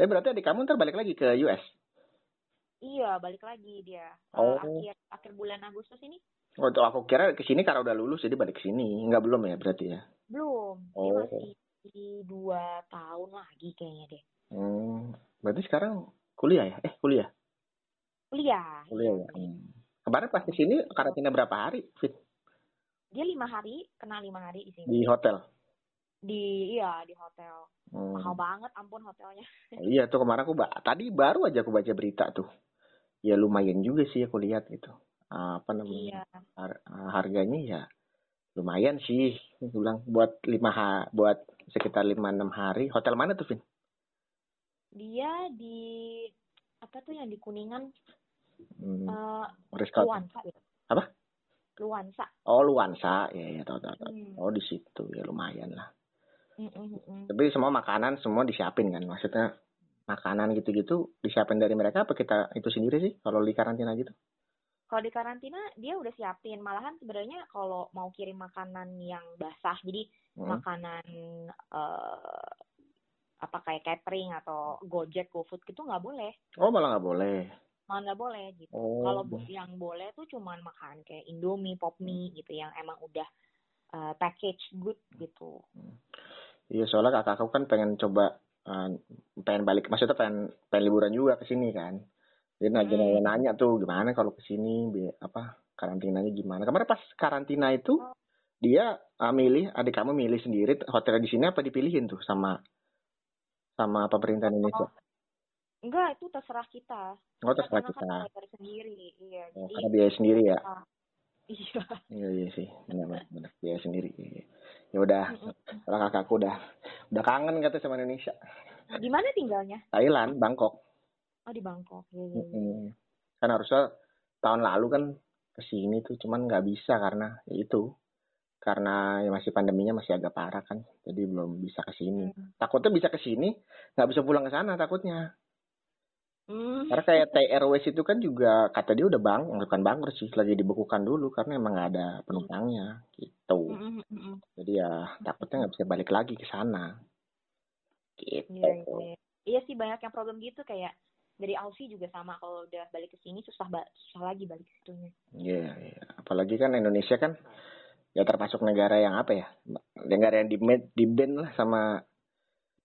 Speaker 1: tapi berarti adik kamu ntar balik lagi ke US
Speaker 2: Iya, balik lagi dia. Eh,
Speaker 1: Oh.
Speaker 2: akhir akhir bulan Agustus ini
Speaker 1: Oh, aku kira ke sini karena udah lulus jadi balik ke sini. Enggak belum ya berarti ya.
Speaker 2: belum. Dia
Speaker 1: Oh.
Speaker 2: masih dua tahun lagi kayaknya deh.
Speaker 1: Hmm. Berarti sekarang kuliah ya? Eh, kuliah.
Speaker 2: Kuliah.
Speaker 1: Kuliah ya. Hmm. Kemarin pas di sini karantina berapa hari? Fit?
Speaker 2: Dia lima hari, kena lima hari di sini.
Speaker 1: Di hotel.
Speaker 2: Di iya di hotel.
Speaker 1: Hmm.
Speaker 2: Mahal banget, ampun hotelnya.
Speaker 1: Iya tuh kemarin aku tadi baru aja aku baca berita tuh. Ya lumayan juga sih aku lihat gitu. Apa namanya?
Speaker 2: Iya.
Speaker 1: har- harganya ya lumayan sih. Aku bilang buat lima ha buat sekitar lima enam hari. Hotel mana tuh, Vin?
Speaker 2: Dia di apa tuh yang di Kuningan
Speaker 1: Hmm. Rizky.
Speaker 2: Luansa ya?
Speaker 1: Apa?
Speaker 2: Luansa.
Speaker 1: Oh, Luansa. Ya, ya, tahu tahu tahu.
Speaker 2: Hmm.
Speaker 1: Oh, di situ ya lumayan lah.
Speaker 2: Mm, mm.
Speaker 1: Tapi semua makanan semua disiapin kan? Maksudnya makanan gitu-gitu disiapin dari mereka apa kita itu sendiri sih kalau di karantina gitu?
Speaker 2: Kalau di karantina dia udah siapin. Malahan sebenarnya kalau mau kirim makanan yang basah, jadi
Speaker 1: Hmm.
Speaker 2: makanan eh apa kayak catering atau Gojek, GoFood gitu nggak boleh.
Speaker 1: Oh, malah nggak boleh.
Speaker 2: Malah nggak boleh gitu.
Speaker 1: Oh.
Speaker 2: Kalau yang boleh tuh cuman makan kayak Indomie, Pop Mie gitu yang emang udah eh, package good gitu.
Speaker 1: Iya, soalnya kakak aku kan pengen coba eh, pengen balik maksudnya pengen pengen liburan juga ke sini kan. Jadi
Speaker 2: Hmm.
Speaker 1: nanya tuh gimana kalau ke sini bi- apa karantinanya gimana. Kemarin pas karantina itu
Speaker 2: Oh.
Speaker 1: dia ah, milih adik kamu milih sendiri hotel di sini apa dipilihin tuh sama sama pemerintah Indonesia.
Speaker 2: Oh, enggak, itu terserah kita.
Speaker 1: Oh, terserah
Speaker 2: Karena
Speaker 1: kita.
Speaker 2: kan bayar sendiri. Iya,
Speaker 1: Oh,
Speaker 2: jadi
Speaker 1: karena biaya sendiri ya.
Speaker 2: ah, iya.
Speaker 1: Iya iya sih, benar benar, biaya sendiri. Iya, iya. Ya udah, kalau kakakku udah udah kangen kata sama Indonesia.
Speaker 2: Di mana tinggalnya?
Speaker 1: Thailand, Bangkok.
Speaker 2: Oh, di Bangkok. Iya.
Speaker 1: Mm-mm. Kan harusnya tahun lalu kan ke sini tuh, cuman nggak bisa karena ya itu. Karena ya masih pandeminya masih agak parah kan, jadi belum bisa ke sini.
Speaker 2: Hmm.
Speaker 1: Takutnya bisa ke sini, nggak bisa pulang ke sana takutnya.
Speaker 2: Hmm.
Speaker 1: Karena kayak Airways itu kan juga kata dia udah bang, bukan bangkrut sih, lagi dibekukan dulu karena emang nggak ada penumpangnya gitu.
Speaker 2: Mm, mm, mm, mm.
Speaker 1: Jadi ya takutnya nggak bisa balik lagi ke sana. Gitu.
Speaker 2: Iya, iya, iya. Iya sih banyak yang problem gitu kayak dari Aussie juga sama kalau udah balik ke sini susah susah lagi balik ke situnya.
Speaker 1: Iya, iya. Apalagi kan Indonesia kan ya termasuk negara yang apa ya? Negara yang di di ban lah sama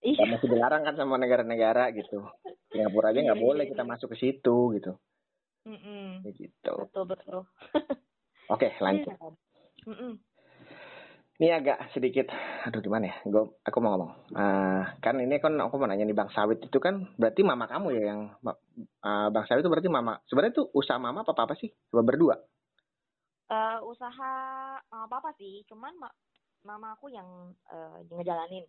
Speaker 2: Iya.
Speaker 1: ya masih dilarang kan sama negara-negara gitu. Singapura aja nggak
Speaker 2: Iya,
Speaker 1: boleh
Speaker 2: iya,
Speaker 1: kita
Speaker 2: iya.
Speaker 1: masuk ke situ gitu.
Speaker 2: Mm-mm.
Speaker 1: Gitu.
Speaker 2: Betul betul.
Speaker 1: Oke, lanjut.
Speaker 2: Iya. Mm-mm.
Speaker 1: Ini agak sedikit aduh gimana ya? Gue aku mau ngomong. Uh, kan ini kan aku mau nanya nih bang sawit itu kan berarti mama kamu ya yang uh, bang sawit itu berarti mama. Sebenarnya itu usaha mama apa apa sih? Coba berdua?
Speaker 2: Uh, usaha apa apa sih. Cuman ma mama aku yang uh, ngejalanin.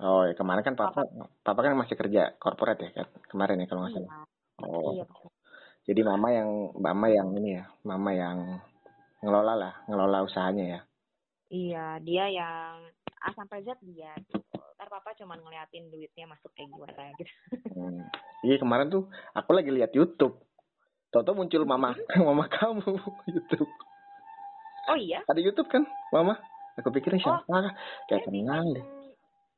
Speaker 1: Oh ya kemarin kan papa papa, papa kan masih kerja korporat ya kan? Kemarin ya kalau nggak salah. Iya. oh. Iya. jadi mama yang mama yang ini ya mama yang ngelola lah ngelola usahanya ya
Speaker 2: Iya, dia yang A sampai Z dia gitu. Ntar papa cuma ngeliatin duitnya masuk kayak gimana gitu.
Speaker 1: Hmm. Iya kemarin tuh aku lagi lihat YouTube. Toto muncul mama mama kamu YouTube.
Speaker 2: Oh iya?
Speaker 1: Ada YouTube kan, mama? Aku pikirnya oh, siapa? Oh, Kayak kenal
Speaker 2: deh.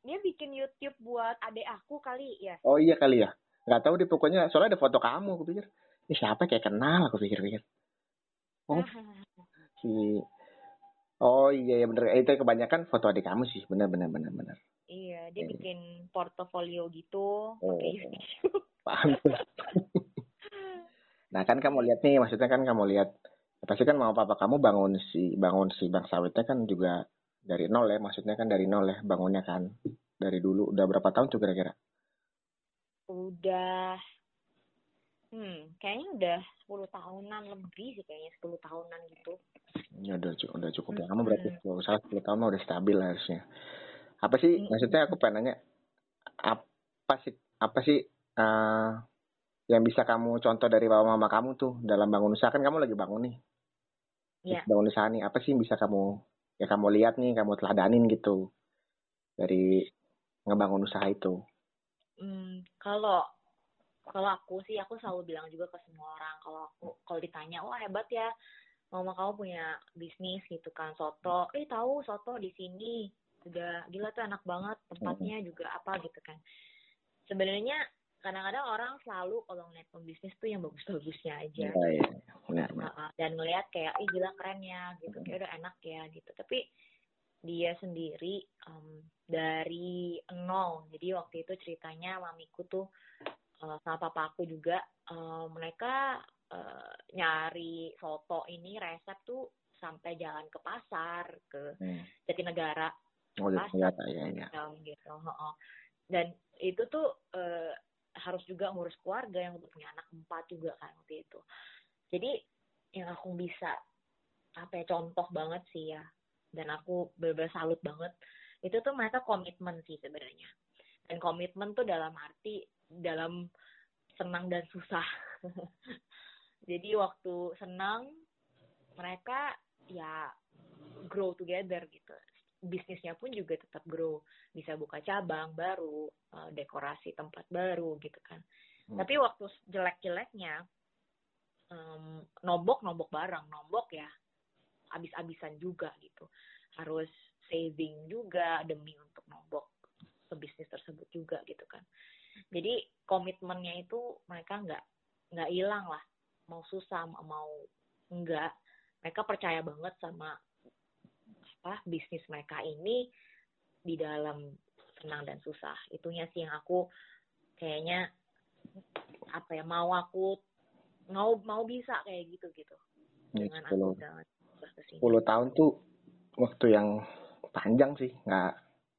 Speaker 2: Dia bikin YouTube buat adek aku kali ya.
Speaker 1: Oh iya kali ya. Gak tahu deh pokoknya soalnya ada foto kamu aku pikir. Ini siapa kayak kenal aku pikir-pikir. Oh. si Oh iya ya bener itu kebanyakan foto adik kamu sih bener bener bener bener.
Speaker 2: Iya dia iya. bikin portofolio gitu oh.
Speaker 1: Paham. nah kan kamu lihat nih maksudnya kan kamu lihat pasti kan mau papa kamu bangun si bangun si bang sawitnya kan juga dari nol ya maksudnya kan dari nol ya bangunnya kan dari dulu udah berapa tahun tuh kira-kira?
Speaker 2: Udah Hmm, kayaknya udah 10 tahunan lebih sih kayaknya 10 tahunan gitu.
Speaker 1: Ya udah cukup udah cukup ya. Kamu berarti kalau salah 10 tahun udah stabil harusnya. Apa sih hmm. maksudnya aku pengen nanya apa sih apa sih uh, yang bisa kamu contoh dari bapak mama kamu tuh dalam bangun usaha kan kamu lagi bangun nih. Iya. Bangun usaha nih apa sih yang bisa kamu ya kamu lihat nih kamu teladanin gitu dari ngebangun usaha itu.
Speaker 2: Hmm, kalau kalau aku sih aku selalu bilang juga ke semua orang kalau aku kalau ditanya wah hebat ya mama kamu punya bisnis gitu kan. Soto. Eh tahu soto di sini. Udah gila tuh enak banget tempatnya juga apa gitu kan. Sebenarnya kadang-kadang orang selalu kalau ngeliat pembisnis tuh yang bagus-bagusnya aja.
Speaker 1: Ya, ya. Benar, benar.
Speaker 2: dan ngeliat kayak ih gila keren ya gitu. Kayak udah enak ya gitu. Tapi dia sendiri um, dari nol. Jadi waktu itu ceritanya mamiku tuh uh, sama papa aku juga uh, mereka uh, nyari soto ini resep tuh sampai jalan ke pasar ke hmm. Jatinegara
Speaker 1: oh, pasar ya, ya.
Speaker 2: gitu dan itu tuh uh, harus juga ngurus keluarga yang punya anak empat juga kan waktu itu jadi yang aku bisa apa ya contoh banget sih ya dan aku benar-benar salut banget itu tuh mereka komitmen sih sebenarnya dan komitmen tuh dalam arti dalam senang dan susah. Jadi waktu senang mereka ya grow together gitu. Bisnisnya pun juga tetap grow, bisa buka cabang baru, uh, dekorasi tempat baru gitu kan. Hmm. Tapi waktu jelek-jeleknya um, nombok nombok barang, nombok ya abis-abisan juga gitu. Harus saving juga demi untuk nombok ke bisnis tersebut juga gitu kan jadi komitmennya itu mereka nggak nggak hilang lah. Mau susah mau enggak mereka percaya banget sama apa bisnis mereka ini di dalam senang dan susah. Itunya sih yang aku kayaknya apa ya mau aku mau mau bisa kayak gitu gitu.
Speaker 1: Ya, dengan 10, aku 10 tahun tuh waktu yang panjang sih. Nggak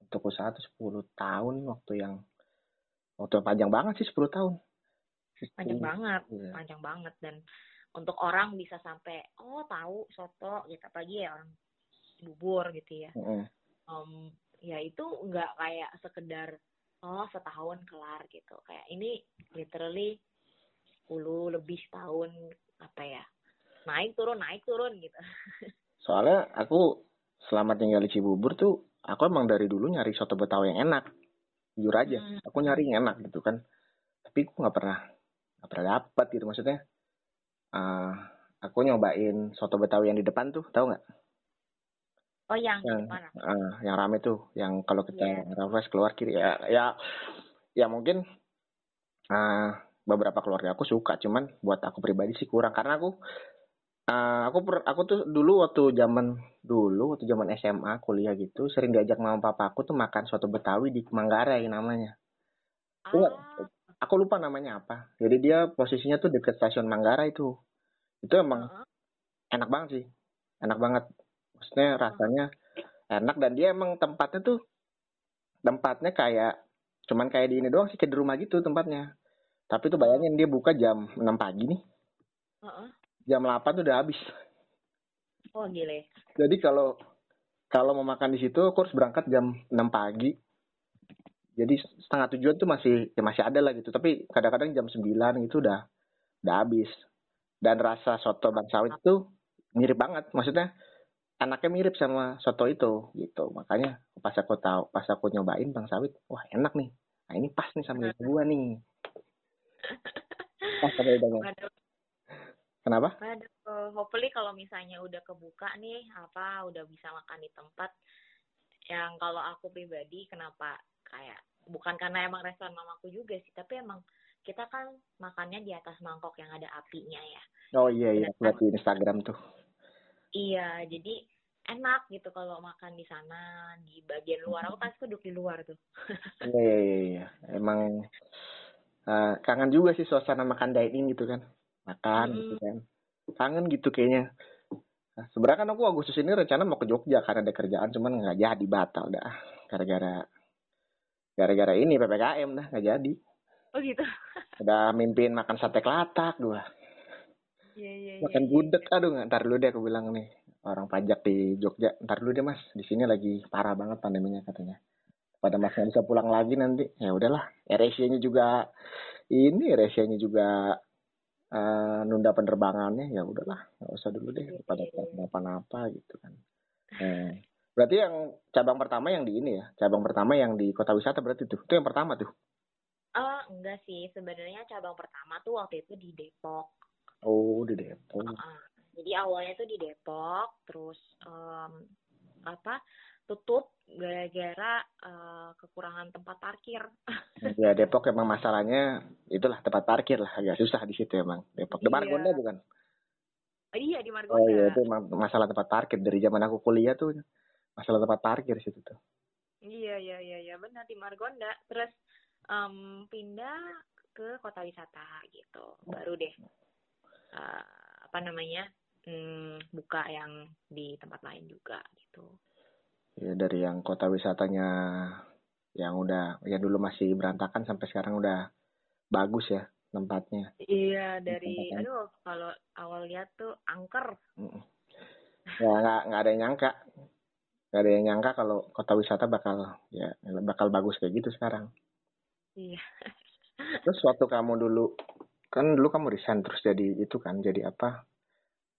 Speaker 1: untuk usaha tuh 10 tahun waktu yang waktu panjang banget sih 10 tahun.
Speaker 2: Panjang banget yeah. panjang banget. Dan untuk orang bisa sampai oh tahu soto gitu. Apalagi ya orang bubur gitu ya. Mm -hmm. um, ya itu nggak kayak sekedar oh setahun kelar gitu. Kayak ini literally 10 lebih tahun apa ya naik turun naik turun gitu.
Speaker 1: Soalnya aku selama tinggal di Cibubur tuh aku emang dari dulu nyari soto Betawi yang enak jujur aja hmm. aku nyari yang enak gitu kan. Tapi aku nggak pernah nggak pernah dapat gitu maksudnya. Uh, aku nyobain soto betawi yang di depan tuh tahu nggak?
Speaker 2: Oh yang yang, uh,
Speaker 1: yang rame tuh yang kalau kita yeah. refresh keluar kiri. Ya ya ya mungkin uh, beberapa keluarga aku suka cuman buat aku pribadi sih kurang. Karena aku uh, aku per, aku tuh dulu waktu zaman dulu waktu zaman SMA kuliah gitu sering diajak mama papa aku tuh makan soto Betawi di Manggarai namanya. Aku, ah. aku lupa namanya apa. Jadi dia posisinya tuh deket stasiun Manggarai itu. Itu emang uh -huh. enak banget sih. Enak banget. Maksudnya rasanya enak dan dia emang tempatnya tuh tempatnya kayak cuman kayak di ini doang sih kayak di rumah gitu tempatnya tapi tuh bayangin dia buka jam 6 pagi nih
Speaker 2: Heeh.
Speaker 1: Jam 8 tuh udah habis.
Speaker 2: Oh gile.
Speaker 1: jadi kalau kalau mau makan di situ aku harus berangkat jam 6 pagi. Jadi setengah tujuan tuh masih ya masih ada lah gitu. Tapi kadang-kadang jam 9 gitu udah udah habis. Dan rasa soto bang sawit itu mirip banget. Maksudnya anaknya mirip sama soto itu gitu. Makanya pas aku tahu pas aku nyobain bang sawit wah enak nih. Nah ini pas nih sama gua nih. Pas sama
Speaker 2: Waduh,
Speaker 1: kenapa
Speaker 2: waduh. Hopefully kalau misalnya udah kebuka nih, apa udah bisa makan di tempat yang kalau aku pribadi kenapa kayak bukan karena emang restoran mamaku juga sih, tapi emang kita kan makannya di atas mangkok yang ada apinya ya.
Speaker 1: oh iya iya lihat di Instagram tuh
Speaker 2: Iya, jadi enak gitu kalau makan di sana di bagian luar. Aku pasti duduk di luar tuh.
Speaker 1: iya iya iya, iya. emang eh, kangen juga sih suasana makan dining gitu kan makan
Speaker 2: Mm-mm.
Speaker 1: gitu kan. Kangen gitu kayaknya. Nah, sebenarnya kan aku Agustus ini rencana mau ke Jogja karena ada kerjaan cuman nggak jadi batal dah. Gara-gara gara-gara ini ppkm dah nggak jadi.
Speaker 2: Oh gitu.
Speaker 1: udah mimpin makan sate kelatak gua.
Speaker 2: Iya iya iya.
Speaker 1: makan gudeg aduh nggak ntar dulu deh aku bilang nih. Orang pajak di Jogja ntar dulu deh mas. Di sini lagi parah banget pandeminya katanya. Pada mas nggak bisa pulang lagi nanti. Ya udahlah RSC-nya juga ini RSC-nya juga eh, nunda penerbangannya ya udahlah nggak usah dulu deh pada kenapa-napa gitu kan nah, berarti yang cabang pertama yang di ini ya cabang pertama yang di kota wisata berarti tuh itu yang pertama tuh
Speaker 2: Oh, enggak sih. Sebenarnya cabang pertama tuh waktu itu di Depok.
Speaker 1: oh di Depok
Speaker 2: Heeh. Jadi awalnya tuh di Depok, terus em, apa tutup gara-gara eh, kekurangan tempat parkir.
Speaker 1: Ya Depok emang masalahnya itulah tempat parkir lah agak susah di situ emang Depok. Di
Speaker 2: Iya.
Speaker 1: Margonda bukan?
Speaker 2: iya di
Speaker 1: Oh
Speaker 2: Margonda.
Speaker 1: iya itu masalah tempat parkir dari zaman aku kuliah tuh masalah tempat parkir situ tuh.
Speaker 2: Iya iya iya iya benar di Margonda. Terus em, pindah ke kota wisata gitu. Baru deh eh, apa namanya hmm, buka yang di tempat lain juga gitu.
Speaker 1: Ya dari yang kota wisatanya yang udah ya dulu masih berantakan sampai sekarang udah bagus ya tempatnya.
Speaker 2: Iya dari
Speaker 1: Tempat-tempat.
Speaker 2: aduh kalau awal lihat tuh angker.
Speaker 1: Ya nggak nggak ada yang nyangka. Nggak ada yang nyangka kalau kota wisata bakal ya bakal bagus kayak gitu sekarang.
Speaker 2: Iya.
Speaker 1: Terus waktu kamu dulu kan dulu kamu resign terus jadi itu kan jadi apa?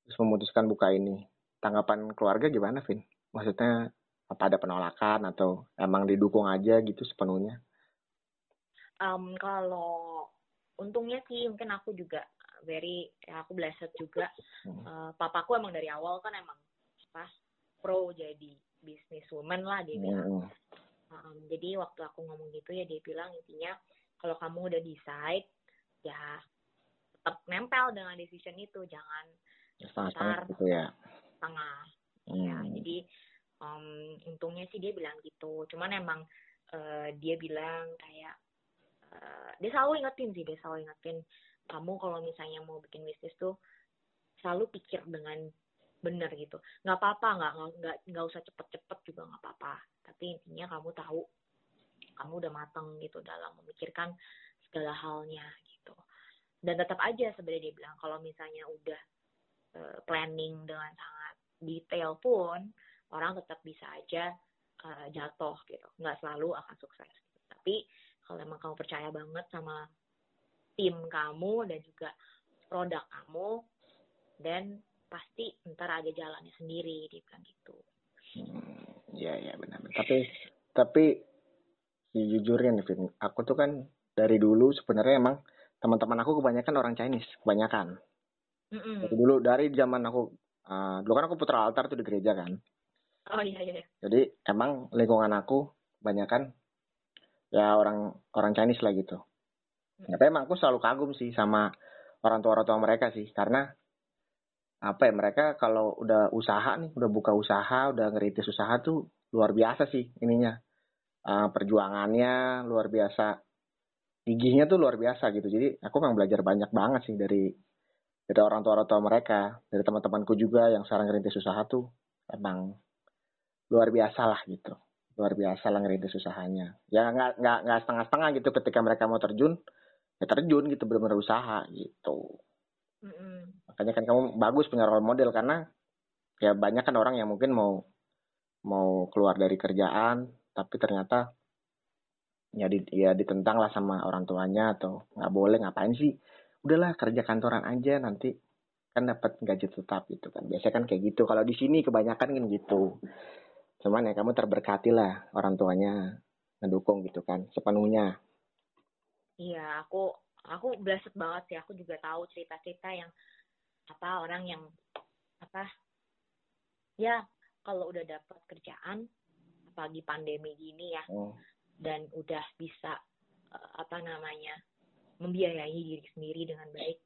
Speaker 1: Terus memutuskan buka ini. Tanggapan keluarga gimana, Vin? Maksudnya apa ada penolakan atau emang didukung aja gitu sepenuhnya?
Speaker 2: Em, kalau untungnya sih mungkin aku juga very ya aku blessed juga.
Speaker 1: Hmm.
Speaker 2: Eh, papaku emang dari awal kan emang pas pro jadi businesswoman lah dia bilang.
Speaker 1: Hmm.
Speaker 2: Um, jadi waktu aku ngomong gitu ya dia bilang intinya kalau kamu udah decide ya tetap nempel dengan decision itu jangan Ntar.
Speaker 1: gitu ya.
Speaker 2: tengah ya
Speaker 1: Hmm.
Speaker 2: jadi um, untungnya sih dia bilang gitu. Cuman emang eh, dia bilang kayak eh, dia selalu ingetin sih dia selalu ingetin. Kamu kalau misalnya mau bikin bisnis tuh selalu pikir dengan bener gitu. Nggak apa-apa nggak nggak nggak usah cepet-cepet juga nggak apa-apa. Tapi intinya kamu tahu kamu udah mateng gitu dalam memikirkan segala halnya gitu. Dan tetap aja sebenarnya dia bilang kalau misalnya udah eh, planning dengan sangat detail pun orang tetap bisa aja eh, jatuh gitu nggak selalu akan sukses gitu. tapi kalau emang kamu percaya banget sama tim kamu dan juga produk kamu dan pasti ntar ada jalannya sendiri dia bilang gitu
Speaker 1: Hmm, Iya iya benar. Tapi tapi jujurnya nih Vin, aku tuh kan dari dulu sebenarnya emang teman-teman aku kebanyakan orang Chinese, kebanyakan.
Speaker 2: Mm-mm.
Speaker 1: Dari dulu dari zaman aku uh, dulu kan aku putra altar tuh di gereja kan.
Speaker 2: Oh iya iya.
Speaker 1: Jadi emang lingkungan aku kebanyakan ya orang orang Chinese lah gitu. Tapi emang aku selalu kagum sih sama orang tua orang tua mereka sih. Karena apa ya mereka kalau udah usaha nih udah buka usaha udah ngerintis usaha tuh luar biasa sih ininya. Eh, perjuangannya luar biasa. Gigihnya tuh luar biasa gitu. Jadi aku memang belajar banyak banget sih dari dari orang tua orang tua mereka. Dari teman-temanku juga yang sekarang ngerintis usaha tuh. Emang luar biasa lah gitu. Luar biasa lah ngerintis usahanya ya nggak nggak nggak setengah-setengah gitu ketika mereka mau terjun ya terjun gitu benar-benar usaha gitu. Mm-hmm. makanya kan kamu bagus punya role model karena ya banyak kan orang yang mungkin mau mau keluar dari kerjaan tapi ternyata ya di, ya ditentang lah sama orang tuanya atau nggak boleh ngapain sih? Udahlah kerja kantoran aja nanti kan dapat gaji tetap gitu kan. Biasanya kan kayak gitu. Kalau di sini kebanyakan kan gitu cuman ya kamu terberkati lah orang tuanya ngedukung gitu kan sepenuhnya.
Speaker 2: Iya aku aku blessed banget sih. Aku juga tahu cerita-cerita yang apa orang yang apa ya kalau udah dapat kerjaan apalagi pandemi gini ya oh. dan udah bisa uh, apa namanya membiayai diri sendiri dengan baik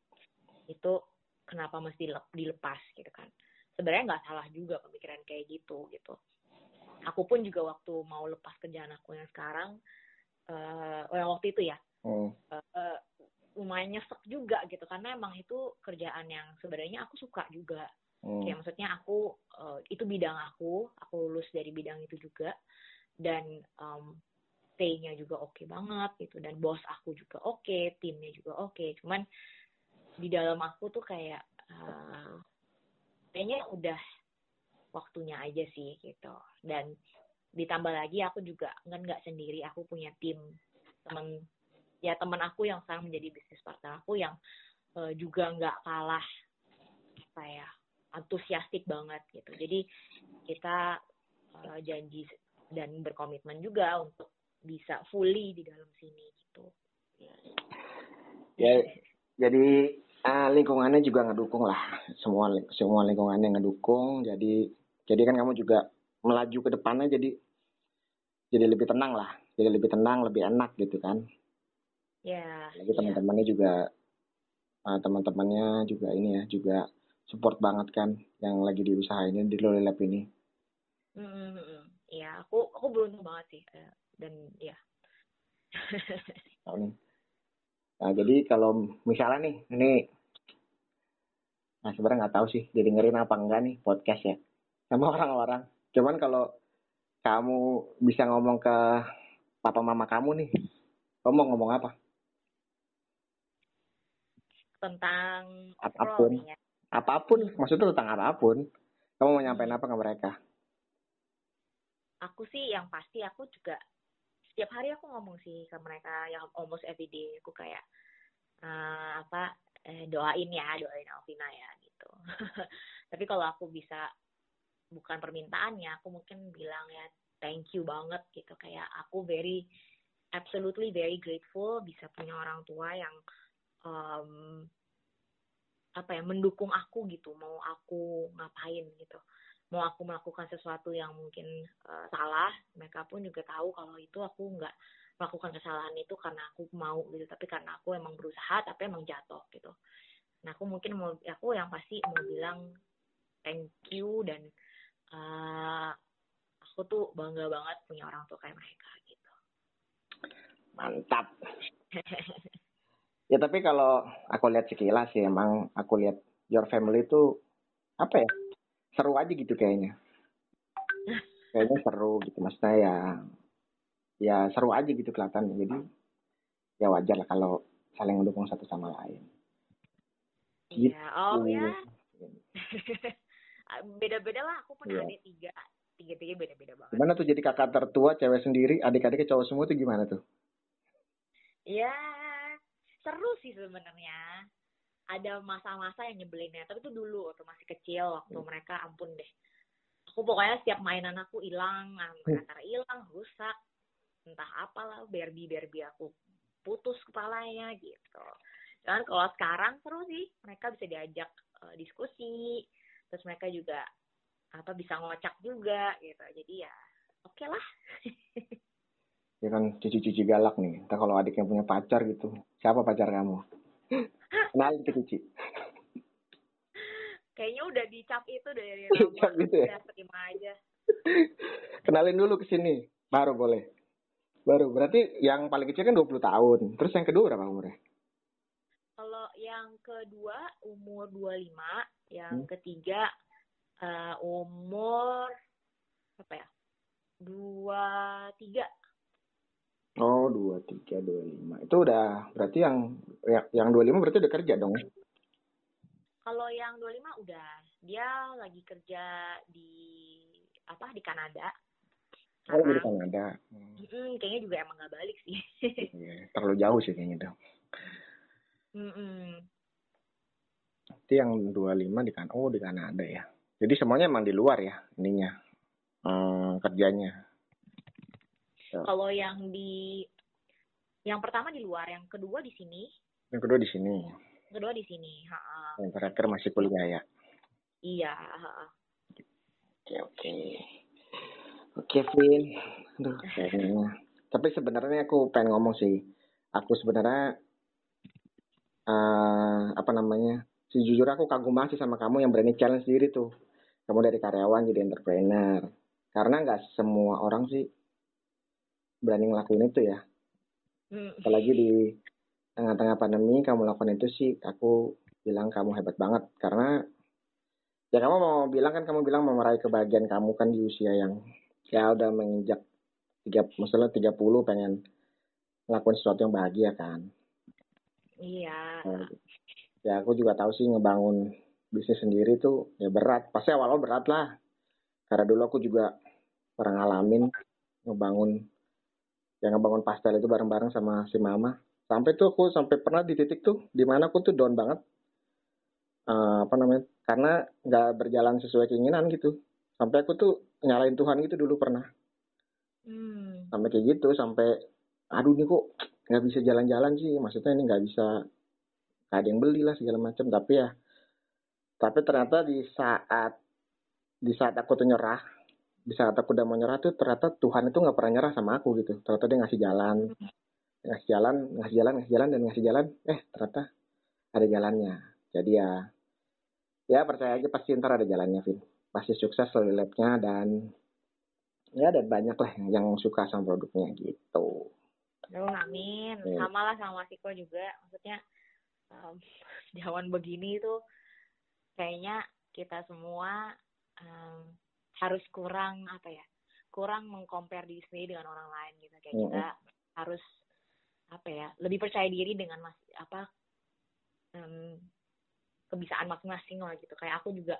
Speaker 2: itu kenapa mesti dilepas gitu kan. Sebenarnya nggak salah juga pemikiran kayak gitu gitu aku pun juga waktu mau lepas kerjaan aku yang sekarang uh, yang waktu itu ya hmm. uh, lumayan nyesek juga gitu karena emang itu kerjaan yang sebenarnya aku suka juga hmm. kayak maksudnya aku uh, itu bidang aku aku lulus dari bidang itu juga dan um, pay-nya juga oke okay banget gitu dan bos aku juga oke okay, timnya juga oke okay. cuman di dalam aku tuh kayak uh, kayaknya udah waktunya aja sih gitu. Dan ditambah lagi aku juga kan nggak sendiri aku punya tim teman ya teman aku yang sekarang menjadi bisnis partner aku yang uh, juga nggak kalah apa ya antusiastik banget gitu. Jadi kita uh, janji dan berkomitmen juga untuk bisa fully di dalam sini gitu.
Speaker 1: Ya jadi uh, lingkungannya juga ngedukung lah. Semua semua lingkungannya ngedukung. Jadi jadi kan kamu juga melaju ke depannya jadi jadi lebih tenang lah. Jadi lebih tenang lebih enak gitu kan.
Speaker 2: Ya
Speaker 1: lagi yeah. teman-temannya juga uh, teman-temannya juga ini ya juga support banget kan yang lagi di usaha ini di Loli Lab ini.
Speaker 2: Mm -hmm. ya aku aku beruntung banget sih eh, dan ya.
Speaker 1: Nah jadi kalau misalnya nih ini nah sebenarnya nggak tahu sih jadi dengerin apa enggak nih podcast ya sama orang-orang. Cuman kalau kamu bisa ngomong ke papa mama kamu nih, kamu mau ngomong apa?
Speaker 2: Tentang
Speaker 1: apa pun. Ya. Apa pun, maksudnya tentang apa pun. Kamu mau nyampein apa ke mereka?
Speaker 2: Aku sih yang pasti aku juga setiap hari aku ngomong sih ke mereka yang almost everyday aku kayak uh, apa eh, doain ya doain Alvina ya gitu tapi kalau aku bisa bukan permintaannya aku mungkin bilang ya thank you banget gitu. Kayak aku very absolutely very grateful bisa punya orang tua yang um, apa ya mendukung aku gitu. Mau aku ngapain gitu. Mau aku melakukan sesuatu yang mungkin uh, salah mereka pun juga tahu kalau itu aku nggak melakukan kesalahan itu karena aku mau gitu. Tapi karena aku emang berusaha tapi emang jatuh gitu. Nah aku mungkin mau aku yang pasti mau bilang thank you dan uh, aku tuh bangga banget punya orang tua kayak mereka gitu.
Speaker 1: Mantap. ya tapi kalau aku lihat sekilas sih emang aku lihat your family itu apa ya seru aja gitu kayaknya. kayaknya seru gitu maksudnya ya ya seru aja gitu kelihatan jadi ya wajar lah kalau saling mendukung satu sama lain.
Speaker 2: Iya, gitu. oh ya. beda-beda lah aku punya yeah. adik tiga. Tiga tiga beda-beda banget.
Speaker 1: Gimana tuh jadi kakak tertua cewek sendiri adik-adiknya cowok semua tuh gimana tuh?
Speaker 2: Ya seru sih sebenarnya. Ada masa-masa yang nyebelinnya tapi itu dulu waktu masih kecil waktu hmm. mereka ampun deh. Aku pokoknya setiap mainan aku hilang hmm. antara hilang rusak. Entah apalah berbi berbi aku putus kepalanya gitu. Kan kalau sekarang seru sih mereka bisa diajak uh, diskusi terus mereka juga apa bisa ngocak juga gitu. Jadi ya oke okay lah.
Speaker 1: Ya kan cici-cici galak nih. Entah kalau adiknya punya pacar gitu siapa pacar kamu? Kenalin ke cici
Speaker 2: kayaknya udah dicap itu dari dicap gitu ya? terima aja.
Speaker 1: Kenalin dulu ke sini. Baru boleh. Baru. Berarti yang paling kecil kan 20 tahun. Terus yang kedua berapa umurnya?
Speaker 2: Kalau yang kedua umur 25 yang hmm. ketiga uh, umur apa ya dua tiga
Speaker 1: oh dua tiga dua lima itu udah berarti yang yang dua lima berarti udah kerja dong
Speaker 2: kalau yang dua lima udah dia lagi kerja di apa di Kanada
Speaker 1: Oh, di Kanada.
Speaker 2: Hmm. Hmm, kayaknya juga emang gak balik sih.
Speaker 1: Iya, terlalu jauh sih kayaknya dong.
Speaker 2: Mm -mm.
Speaker 1: Itu yang 25 di kan oh di Kanada ya. Jadi semuanya emang di luar ya ininya. Hmm, kerjanya.
Speaker 2: So. Kalau yang di yang pertama di luar, yang kedua di sini.
Speaker 1: Yang kedua di sini.
Speaker 2: Yang kedua di sini, ha -ha.
Speaker 1: Yang terakhir masih kuliah ya.
Speaker 2: Iya,
Speaker 1: Oke, oke. Oke, Vin. Aduh, kayaknya. Tapi sebenarnya aku pengen ngomong sih. Aku sebenarnya uh, apa namanya? Sejujur aku kagum banget sih sama kamu yang berani challenge diri tuh. Kamu dari karyawan jadi entrepreneur. Karena nggak semua orang sih berani ngelakuin itu ya. Hmm. Apalagi di tengah-tengah pandemi kamu lakukan itu sih, aku bilang kamu hebat banget. Karena ya kamu mau bilang kan kamu bilang mau meraih kebahagiaan kamu kan di usia yang ya udah menginjak tiga masalah tiga puluh pengen ngelakuin sesuatu yang bahagia kan
Speaker 2: iya
Speaker 1: nah, ya aku juga tahu sih ngebangun bisnis sendiri tuh ya berat. Pasti awal-awal berat lah. Karena dulu aku juga pernah ngalamin ngebangun yang ngebangun pastel itu bareng-bareng sama si mama. Sampai tuh aku sampai pernah di titik tuh di mana aku tuh down banget. Uh, apa namanya karena nggak berjalan sesuai keinginan gitu. Sampai aku tuh nyalain Tuhan gitu dulu pernah. Hmm. sampai kayak gitu sampai aduh nih kok nggak bisa jalan-jalan sih. Maksudnya ini nggak bisa gak ada yang beli lah segala macam tapi ya tapi ternyata di saat di saat aku tuh nyerah di saat aku udah mau nyerah tuh ternyata Tuhan itu nggak pernah nyerah sama aku gitu ternyata dia ngasih jalan ngasih jalan ngasih jalan ngasih jalan dan ngasih jalan eh ternyata ada jalannya jadi ya ya percaya aja pasti ntar ada jalannya Vin pasti sukses di labnya dan ya dan banyak lah yang, yang suka sama produknya gitu.
Speaker 2: Oh, amin. Hmm. Sama lah sama Siko juga. Maksudnya um, begini itu kayaknya kita semua um, harus kurang apa ya? Kurang mengcompare diri sendiri dengan orang lain gitu. Kayak hmm. kita harus apa ya? Lebih percaya diri dengan mas apa um, kebisaan masing-masing lah gitu. Kayak aku juga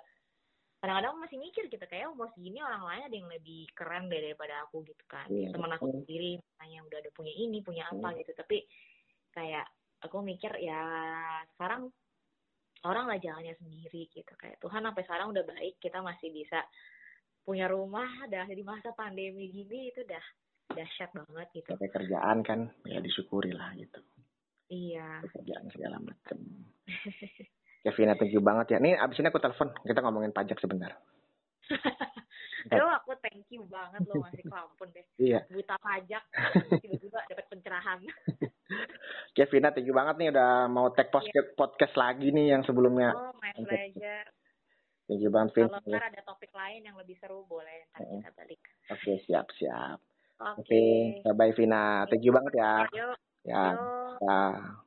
Speaker 2: kadang-kadang masih mikir gitu kayak umur segini orang lain ada yang lebih keren deh daripada aku gitu kan yeah. teman aku sendiri misalnya udah ada punya ini punya apa yeah. gitu tapi kayak aku mikir ya sekarang orang lah jalannya sendiri gitu kayak Tuhan sampai sekarang udah baik kita masih bisa punya rumah dah di masa pandemi gini itu dah dahsyat banget gitu.
Speaker 1: Sampai kerjaan kan ya disyukuri lah gitu.
Speaker 2: Iya.
Speaker 1: Kerjaan segala macam. Kevin, thank you banget ya. Nih abis ini aku telepon, kita ngomongin pajak sebentar.
Speaker 2: Aduh, aku thank you banget loh masih kelampun deh.
Speaker 1: Iya.
Speaker 2: Buta pajak, tiba-tiba dapat pencerahan.
Speaker 1: Kevin, thank you banget nih udah mau tag podcast, yeah. podcast lagi nih yang sebelumnya.
Speaker 2: Oh, my pleasure.
Speaker 1: Thank you banget, Vin.
Speaker 2: Kalau ntar ada topik lain yang lebih seru, boleh ntar kita balik.
Speaker 1: Oke, okay, siap, siap.
Speaker 2: Oke. Okay.
Speaker 1: okay. Bye, Vina. Thank you banget ya.
Speaker 2: Yuk.
Speaker 1: Ya. Yuk. ya.